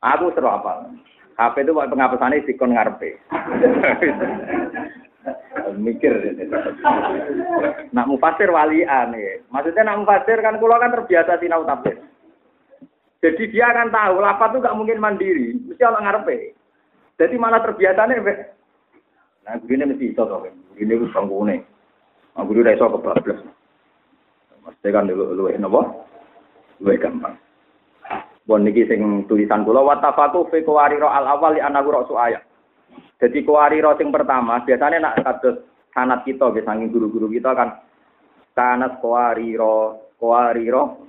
Aku seru apa? HP itu pengapesannya sikon ngarepe. mikir nak mufasir walian ya. Maksudnya nak mufasir kan kulo kan terbiasa sinau tafsir. Jadi dia akan tahu lapat itu gak mungkin mandiri, mesti orang ngarepe. Jadi malah terbiasa nih, nah begini mesti itu toh, begini itu banggune. Nah, guru udah iso kebablas. Mesti kan dulu lu nopo, lu gampang. Bon niki sing tulisan kula wa tafaqu fi qawariro al awal li anahu rasu. Jadi qawariro sing pertama biasanya nak kados sanat kita ge saking guru-guru kita kan sanat qawariro qawariro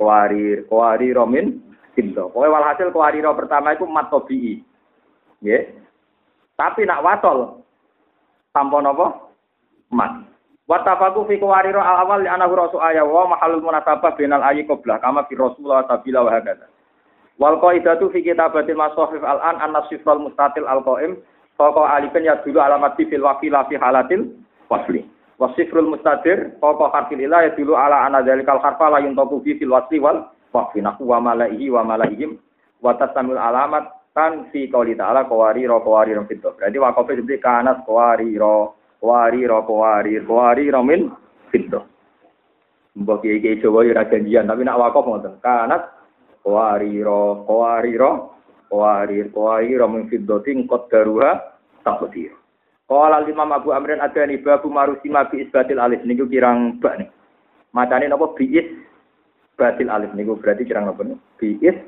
qawarir qawariro min sinto. Pokoke walhasil qawariro pertama iku mat tabii. Nggih. Tapi nak watol tanpa napa? Mat. Wattafaku fi qawariro al awal li anahu rasu ayat wa mahalul munasabah binal ayi qablah kama fi rasulullah sabila wa hakadha. Wal qaidatu fi kitabatil masahif al-an an nasifal mustatil al-qaim Pokok alifin ya dulu alamat fil wakila fi halatil wasli. Wasifrul mustadir pokok harfil ilah ya dulu ala anadzalikal harfa la yuntaku fi fil wasli wal waqfi nahu wa malaihi wa malaihim wa tasamul alamat kan fi qouli ta'ala qawari ro qawari ro fito. Berarti wakofe seperti kanas qawari ro qawari ro qawari qawari ro min fito. Mbok kiai-kiai Jawa ya janjian tapi nak wakof ngoten. Kanas qawari ro qawari ro qawarir qawarir min fiddatin qaddaruha taqdir Qala Imam Abu Amrin Adani babu marusima bi isbatil alif niku kirang bak nih. Macane napa bi is batil alif niku berarti kirang napa nih? Bi is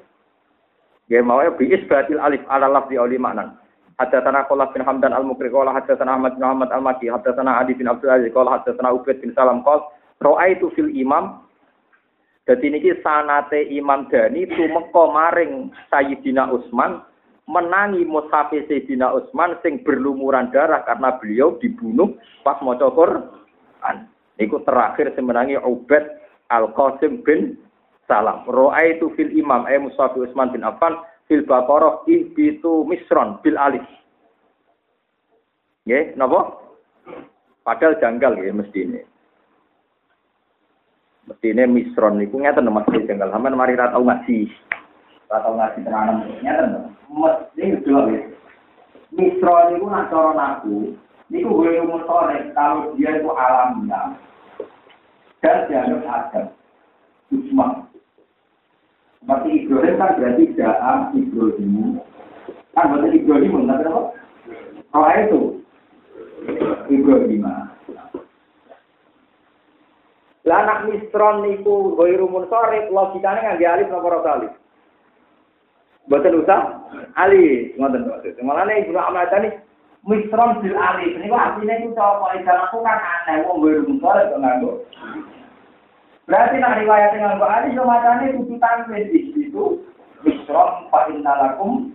Ya mau bi is batil alif ala lafzi auli maknan. Haddatsana Qullah bin Hamdan al-Mukri qala haddatsana Ahmad bin Muhammad al-Maki haddatsana Adi bin Abdul Aziz qala haddatsana Ubaid bin Salam qala ra'aitu fil imam jadi niki sanate Imam Dani tumeka maring Sayyidina Utsman menangi mushaf Sayyidina Utsman sing berlumuran darah karena beliau dibunuh pas maca Quran. Niku terakhir semenangi Ubaid Al-Qasim bin Salam. itu fil imam ay mushaf Utsman bin Affan fil Baqarah ibitu misron bil alif. Nggih, napa? Padahal janggal ya mesti ini. Mestine misron niku ngeten Mas jenggal sampean mari ra tau ngaji. Ra tau ngaji tenanan ngeten. Mesti yo ya. Misron niku nak naku niku gue umur sore kalau dia itu alamiah dan dianggap adam. Usman. Seperti Ibrahim kan berarti Daam Ibrahim. Kan berarti Ibrahim, nggak apa? Kalau itu Ibrahim. Lah anak misron niku ghairu munsharif logikane ngangge alif napa ora alif. Mboten usah alif, ngoten maksud. Malane Ibnu Ahmad tani misron bil alif. Niku artine iku cara ikan aku kan aneh wong ghairu munsharif kok. Berarti nak riwayat nganggo alif yo macane kudu tanwin itu misron fa innalakum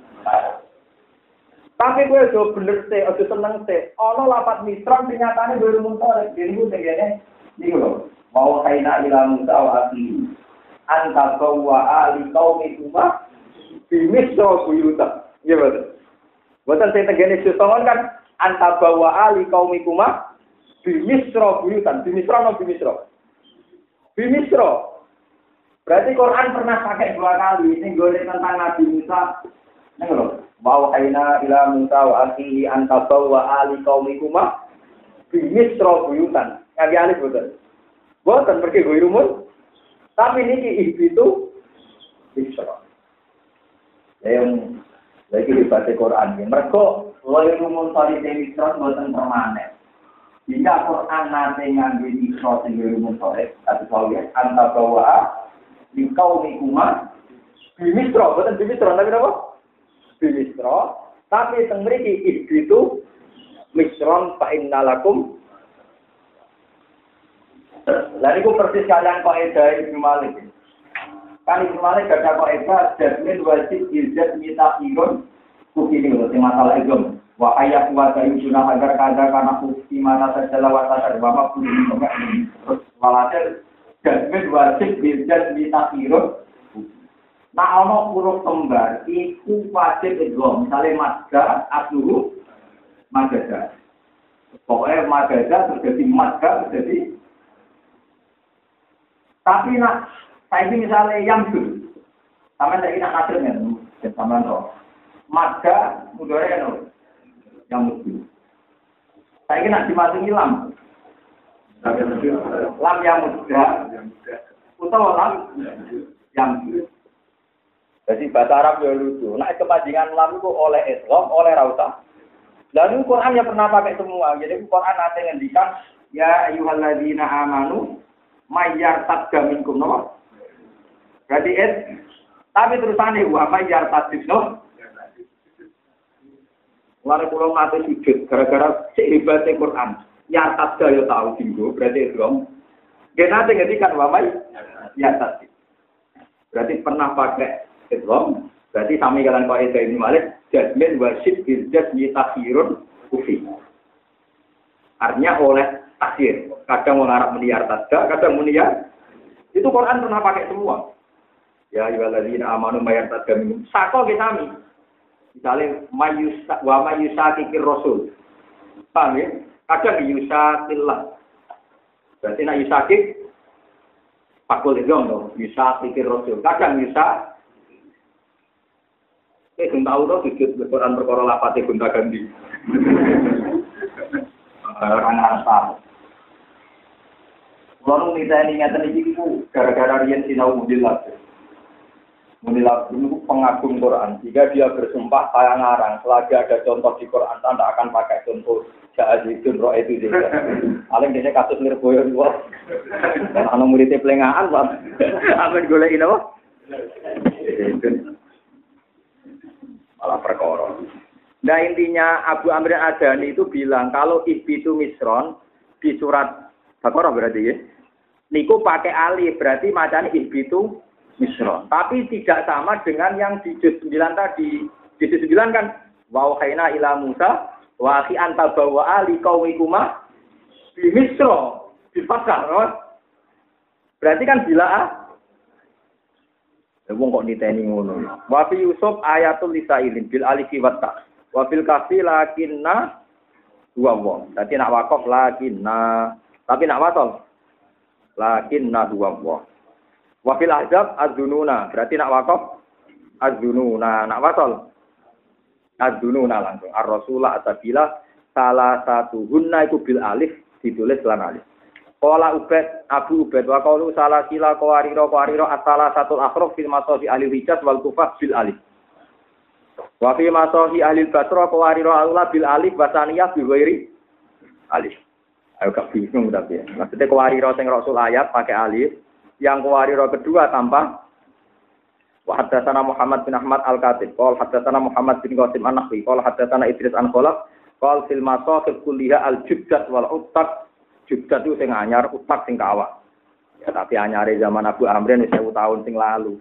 tapi gue do bener sih, aja seneng sih. Ono lapat misron ternyata gue rumun sore. Jadi gue tegene, nih loh. Mau kaina ila Musa wa akhi. Anta bawa ali qaumi kuma bimisra buyuta. Iya betul. Buatan saya tegene sesongon kan anta bawa ali qaumi kuma bimisra buyutan. Bimisra no bimisra. Bimisra. Berarti Quran pernah pakai dua kali. Ini gue tentang Nabi Musa. Ini loh. Mau kaina ila Musa wa akhi anta bawa ali qaumi kuma bimisra buyutan. Kali alif betul. Bukan pergi gue rumun. Tapi ini itu bisa. Yang lagi dibaca Quran. Mereka loy rumun demi terus buatan permanen. Jika Quran nanti ngambil isro sehingga rumun sore, tapi kalau ya anta bawa di kau nikuma bimistro, bukan bimistro, tapi apa? Bimistro. Tapi teng mriki itu misron fa innalakum Lalu itu persis kalian kaidah Ibnu Malik. Kan Ibnu Malik ada kaidah jasmin wajib izat mita irun ini loh, masalah itu. Wa ayat wa ta'yusuna agar kada karena bukti mana saja lawat sadar bapak pun terus walhasil jasmin wajib biljad mitakhirun Nah, ono huruf kembar, iku wajib idgham. Misalnya madga, asluhu, madga. Pokoknya madga terjadi madga terjadi. Tapi nak, saya ini misalnya yang dulu. Sama saya nak nasir kan, sama no. Madga, mudore no. Yang mesti. Saya ini nak dimasuki lam. Lam yang muda. Utawa lam yang muda. Jadi bahasa Arab ya lucu. Nah kepanjangan lam itu oleh Islam, oleh rauta. Lalu Quran ya pernah pakai semua. Jadi Quran nanti ngendikan ya ayyuhalladzina amanu mayyar tadga minkum no. Berarti es tapi terusannya wa mayyar tadga Lalu pulau mati sujud gara-gara si hebatnya Quran. Ya tadga ya tahu tinggu berarti Islam. Dia nanti ngendikan wa mayyar tadga. Berarti pernah pakai Islam, berarti sami kalian kau itu ini malik, jasmin wasid bil jasmi takhirun kufi. Artinya oleh takhir. Kadang mengarap meniar tadga, kadang meniar. Itu Quran pernah pakai semua. Ya ayyuhalladzina amanu mayar tadga minum. Sako kita. Misalnya mayusa wa mayusakikir rasul. Paham ya? Kadang yusakillah. Berarti nak yusakik Pakul itu dong, bisa pikir rasul. Kadang bisa Eh, geng tahu tuh sujud Quran perkara lapate gonta ganti. Orang harus tahu. Kalau kita ini iki ku gara-gara riyen sinau mudilat. Mudilat itu pengagum Quran. Jika dia bersumpah saya ngarang, selagi ada contoh di Quran, anda akan pakai contoh Ja'azidun roh itu juga. Paling dia kasus nirboyo. Dan anak muridnya pelengahan, Pak. Apa gue apa? malah perkara. Nah intinya Abu Amr Adani itu bilang kalau itu misron di surat Baqarah berarti ya. Niku pakai alif berarti macamnya itu misron. Tapi tidak sama dengan yang di juz 9 tadi. Di juz 9 kan wa khaina ila Musa wa akhi anta bawa ali qaumikuma di misro di fakar. Berarti kan bila ah Wong kok niteni ngono. Wa fi Yusuf ayatul lisailin bil alif wa ta. Wa fil kafi lakinna dua wong. Dadi nak wakaf lakinna. Tapi nak wasol lakinna dua wong. Wa fil ahzab adzununa. Berarti nak wakaf adzununa. Nak wasol adzununa langsung. Ar-rasulah atabila salah satu hunna itu bil alif ditulis lan alif. Kala Ubed, Abu Ubed, wa kaulu salah sila kawariro kawariro asala satu akhraf fil masohi ahli hijaz wal kufah bil alif. Wa fi masohi ahli basra kawariro Allah bil alif basaniyah bil wairi alif. Ayo gak bingung tapi ya. Maksudnya kawariro sing rasul ayat pakai alif, yang kawariro kedua tanpa Wa haddatsana Muhammad bin Ahmad Al-Katib, qol haddatsana Muhammad bin Qasim An-Nahwi, qol haddatsana Idris An-Khalaf, qol fil kulliha al-jubdat wal uttaq juga tuh sing anyar, utak sing kawak. Ya, tapi anyare zaman Abu Amrin wis tahun sing lalu.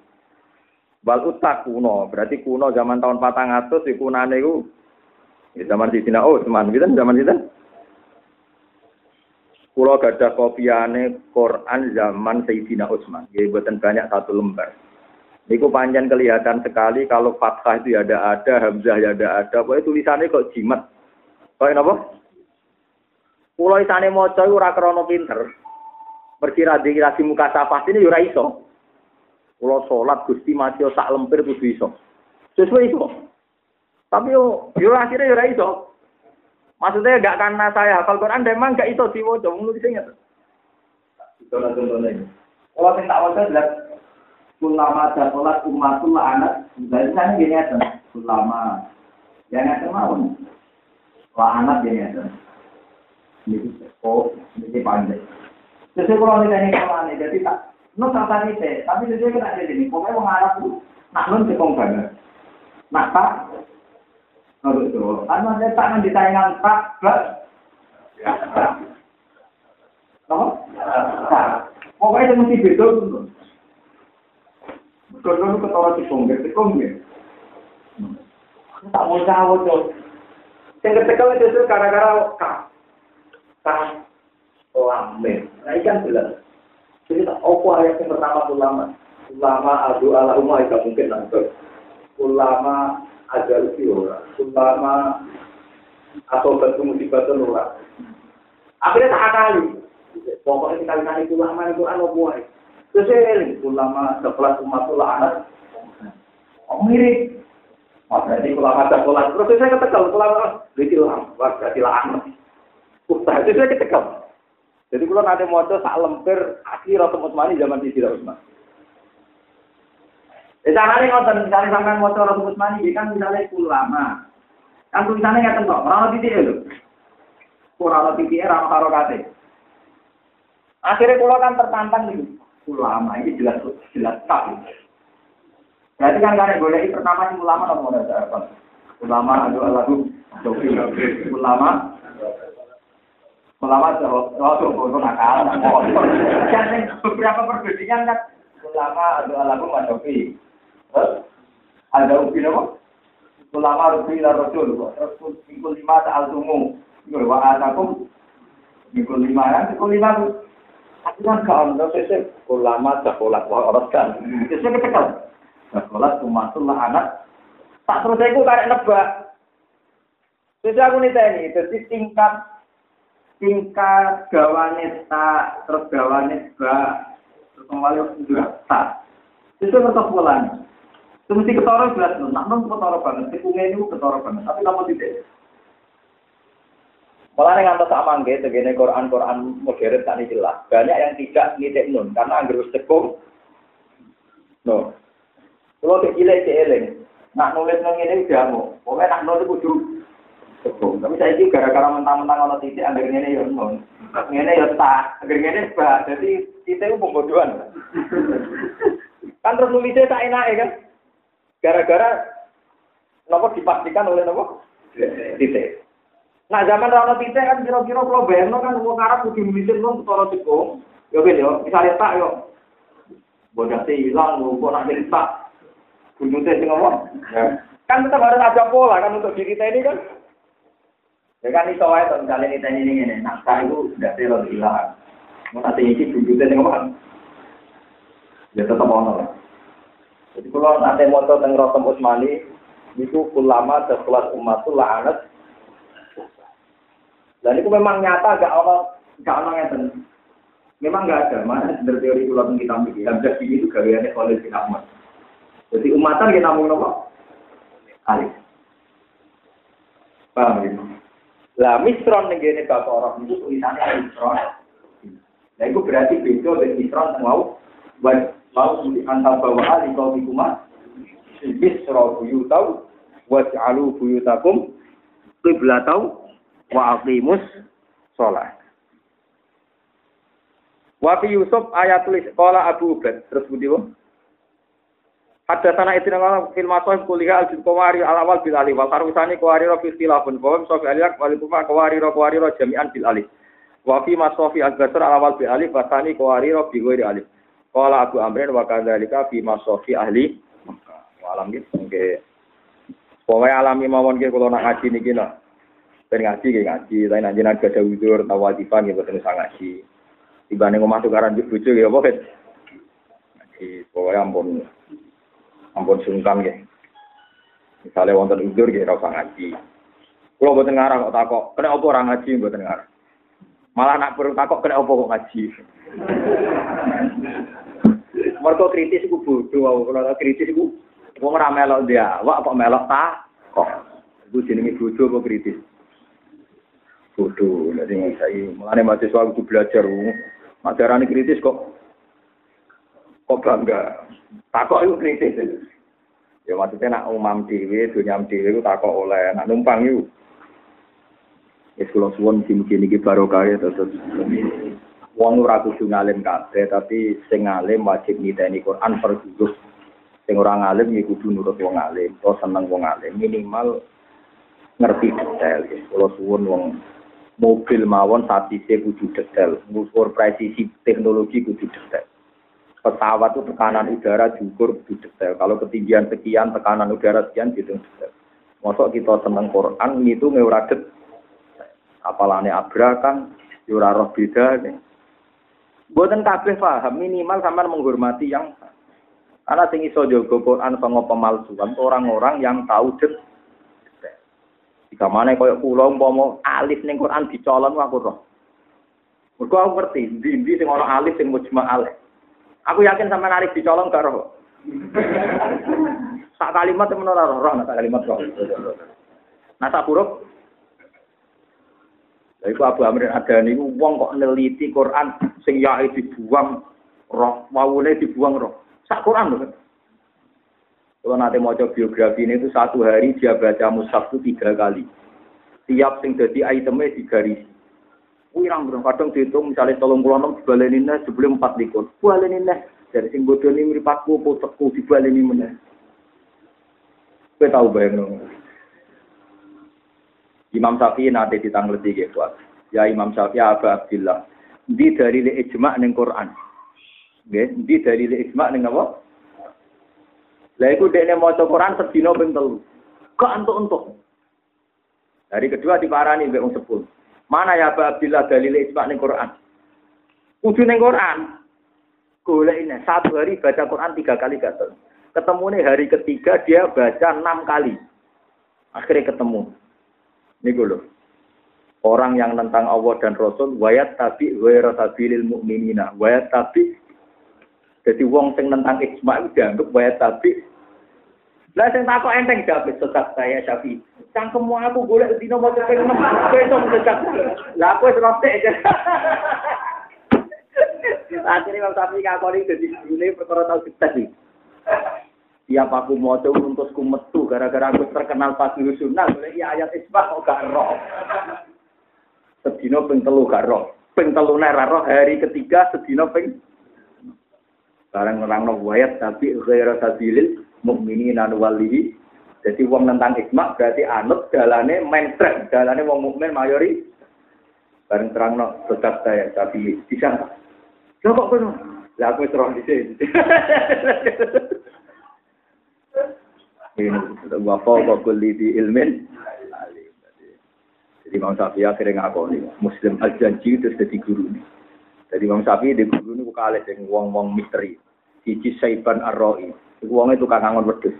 Wal utak kuno, berarti kuno zaman tahun 400 di kunane iku ya zaman Sidina Utsman, gitu zaman itu. Kulo gada kopiane Quran zaman Sayyidina Utsman. Jadi buatan banyak satu lembar. Niku panjang kelihatan sekali kalau fathah itu ya ada ada, hamzah ya ada ada. Pokoknya tulisannya kok jimat. Kok apa? Pulau isane maca iku ora krana pinter. Pergi radhi lagi muka safah ini ora iso. Pulau salat Gusti mati sak lempir kudu iso. Sesuai iso. Tapi yo yo akhirnya ora iso. Maksudnya gak karena saya hafal Quran, memang gak iso diwaca, wong nulis inget. Itu. Kalau sing tak waca jelas ulama dan sholat umatul anak, dari sana gini aja, ulama. Yang ada mau, lah anak gini aja. Ini oh, ini panjang. Sesuai kalau ini ini kalau ini jadi tak, no kata ini tapi sesuai kena jadi ini. Pokoknya orang Arab itu nak non cekong banget. Nak tak, kalau itu, tangan di tayangan tak, bas, No? Pokoknya itu mesti beda. Kalau itu ketawa cekong, cekong ya. Tak mau jawab tuh. Sing kecekel justru gara-gara kah. Kah. Lamen. Nah, ikan jelas. Jadi, apa ayat yang pertama ulama? Ulama adu ala umma itu mungkin nanti. Ulama ada usi ora. Ulama atau batu musibah itu ora. Akhirnya tak kali. Pokoknya sekali-kali ulama itu anu buai. Saya ulama sekelas umat ulama Oh, mirip. Oh, berarti ulama sekolah. Terus saya ketekel ulama. Berarti ulama. Berarti ulama. Ustaz, itu saya ketekel. Jadi kalau nanti mau sak lemper asli Rasul Utsmani zaman di Sirah Utsman. Sana nih nonton misalnya sampai mau Rasul Utsmani, kan misalnya ulama. Kan tulisannya nggak tentu, orang titik itu. Kurang titik orang karo kate. Akhirnya kalau kan tertantang nih, ulama ini jelas jelas tak. Berarti kan karena boleh pertama sih ulama nomor ada Ulama adalah lagu Ulama Ulama jawab, oh tuh, itu nakal. Kan beberapa perbedaan kan, ulama ada alamu madofi. Terus ada ubi apa? Ulama rubi la rasul, terus minggu lima ta'al tumu. Itu wa atakum minggu lima kan, minggu lima Tapi kan kalau ada sesi ulama sekolah orang kan, itu saya ketekal. Sekolah umatullah anak. Tak terus saya karek nebak. Jadi aku tadi, jadi tingkat tingkat gawane tak terus gawane ba terus kembali juga tak itu tetap polanya itu mesti ketara jelas nak non ketara banget tikungnya itu ketara banget tapi kamu tidak Malah yang antar sama nggak, segini Quran Quran modern tak jelas. Banyak yang tidak ngitik nun karena anggur sekung. No, kalau kecilnya cieling, nak nulis nong ini udah mau. Pokoknya nak nulis kudu Cukup. Tapi saya ini gara-gara mentang-mentang kalau titik agar ini ya non. Ini ya tak, agar ini bah. Jadi titik itu pembodohan. kan terus nulisnya tak enak ya kan? Gara-gara nopo dipastikan oleh nopo titik. Nah zaman rano titik kan kira-kira kalau bayang kan mau ngarap kudu nulisin non ketara cekung. Ya kan ya, misalnya tak yo. Bodoh sih hilang, kok nak jadi tak. Kunjungnya sih ngomong. Kan tetap harus ada pola kan untuk diri kita ini kan. Ya kan iso wae to misalnya kita ini ngene, naskah itu tidak terlalu hilang. Mau nanti ini duduknya dengan apa? Ya tetap ono lah. Jadi kalau nanti mau tentang Rotem Usmani, itu ulama sekelas umatul la'anat. Dan itu memang nyata gak ono gak ono yang Memang nggak ada, mana dari teori pulau kita mikir, yang jadi itu gaweannya oleh bin Ahmad. Jadi umatan kita mau nopo? Alif. Paham gitu? Lah misron ning kene bapak orang itu tulisannya misron. Nah itu berarti beda dengan misron mau buat mau di antar bawa ali kau di rumah. Misro buyutau waj'alu buyutakum qiblatau wa aqimus sholat. Wa fi Yusuf ayat tulis qala Abu Ubaid. Terus budi ada tanah itu nama film atau kuliah al kawari al awal bil alif. Wal karusani kawari ro istilahun bahwa sofi aliak wal kufa kawari ro kawari ro jami'an bil alif. Wa fi masofi al basr al awal bil alif. Wasani kawari ro bi alif qala abu amrin wa kadzalika fi masofi ahli alam gitu nggih pokoke alami mawon nggih kula nak ngaji niki lho ben ngaji nggih ngaji tapi nek jenengan gadah widur tawadifan nggih boten usah ngaji tibane omah tukaran bojo nggih apa ngaji pokoke ampun ampun sungkan ya. Misalnya wonten udur ya rasa ngaji. Kalau buat ngarang kok takok, kena apa orang ngaji buat ngarang. Malah nak perlu takok kena apa kok ngaji. Mereka kritis iku bodoh, kalau kritis iku wong ora melok dia, wak kok melok tak kok. Iku jenenge bodoh apa kritis. Bodoh, jadi saya mulane mahasiswa kudu belajar. Majarane kritis kok kok bangga. Takok itu kritis. Ya maksudnya nak umam dewi, dunia dewi itu takok oleh, nak numpang itu. Ya kalau suwon mugi-mugi niki barokah terus. Wong ora kudu ngalim kabeh, tapi sing ngalim wajib niteni Quran per juzuk. Sing ora ngalim ya kudu nurut wong ngalim, atau seneng wong ngalim. Minimal ngerti detail ya. Kalau suwon wong mobil mawon satise kudu detail, ngukur presisi teknologi kudu detail pesawat itu tekanan udara diukur di detail. Kalau ketinggian sekian, tekanan udara sekian, gitu detail. Mosok kita seneng Quran itu ora det. Apalane abra kan yo ora roh beda nih. Buatan kabeh paham minimal sampean menghormati yang karena sing iso jaga Quran sama pemalsuan orang-orang yang tahu det. Jika mana koyo kula umpama alif ning Quran dicolon aku roh. Mergo aku ngerti, ndi-ndi sing ana alif sing mujma alif. Aku yakin sampean alif dicolong gak roh. Sak kalimat temen ora roh, sak kalimat roh. Nah sak huruf iku Abu Amr ada niku wong kok neliti Quran sing yae dibuang roh, wawune dibuang roh. Sak Quran lho. Kalau nanti mau coba biografi ini itu satu hari dia baca mushaf itu tiga kali. Tiap sing jadi itemnya digaris. Wirang bro, kadang dihitung misalnya tolong pulau enam dibalenin sebelum empat likur. Balenin dari sing bodoh ini meripatku, potekku dibaleni mana. Gue tahu bayang Imam Syafi'i nanti ditangleti gitu. Ya Imam Syafi'i Abu Abdillah. Di dari ijma' ning Quran. Di dari ijma' ning apa? Lah iku dekne maca Quran sedina ping telu. Kok entuk-entuk. Dari kedua diparani mbek wong sepul. Mana ya Abu Abdillah dalil ijma' ning Quran? Kudu ning Quran. Golek ini satu hari baca Quran tiga kali gatel. Ketemu nih hari ketiga dia baca enam kali. Akhirnya ketemu. Ini loh. Orang yang tentang Allah dan Rasul, wayat tapi wayat sabilil mu'minina. Wayat tapi jadi wong sing tentang ijma itu dianggap wayat tapi lah sing takok enteng jawab sesat saya Syafi. Cangkemmu aku golek dino mau cepet enam, kowe iso sesat. Lah aku wis rotek aja. Akhirnya Imam Syafi'i ngakoni jadi ini perkara tau sukses nih. Tiap aku mau coba untukku metu gara-gara aku terkenal pasti sunnah, boleh iya ayat isbah kok gak roh. Sedino ping gak roh. Ping telu roh hari ketiga sedino ping Barang nerang no wayat tapi ghaira sabilil mukminin anu walihi. Jadi wong tentang isma berarti anut dalane mainstream, dalane wong mukmin mayori. Bareng terang no tetap saya tapi bisa Lha kok kono? Lah aku wis. Wa fawqa kulli di ilmin jadi Imam Syafi'i akhirnya ngakoni Muslim al-janji terus jadi guru ini. Jadi Imam Syafi'i di guru ini kalah dengan wong-wong misteri. Siji Saiban Ar-Ra'i. Iku wong itu kangen wedhus.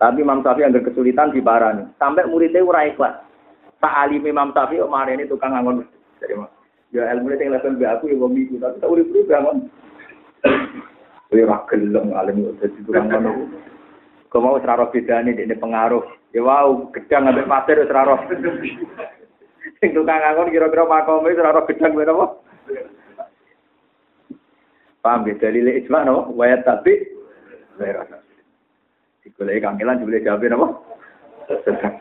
Tapi Imam Syafi'i yang kesulitan di barani. Sampai muridnya ora ikhlas. Tak alim Imam Syafi'i kemarin ini tukang ngangon wedhus. Jadi Ya ilmu ini yang level aku ya wong iku, tapi tak urip-urip. Kowe ora gelem alim dadi tukang ngono. Kau mau seraro bedane ini pengaruh. Ya wow, gedang ambek pasir wis seraro. Sing tukang ngangon kira-kira makome seraro gedang ben apa? Paham ya dalile ijma no, wayat tapi Digoleki kangelan jebule jawab napa? Sedang.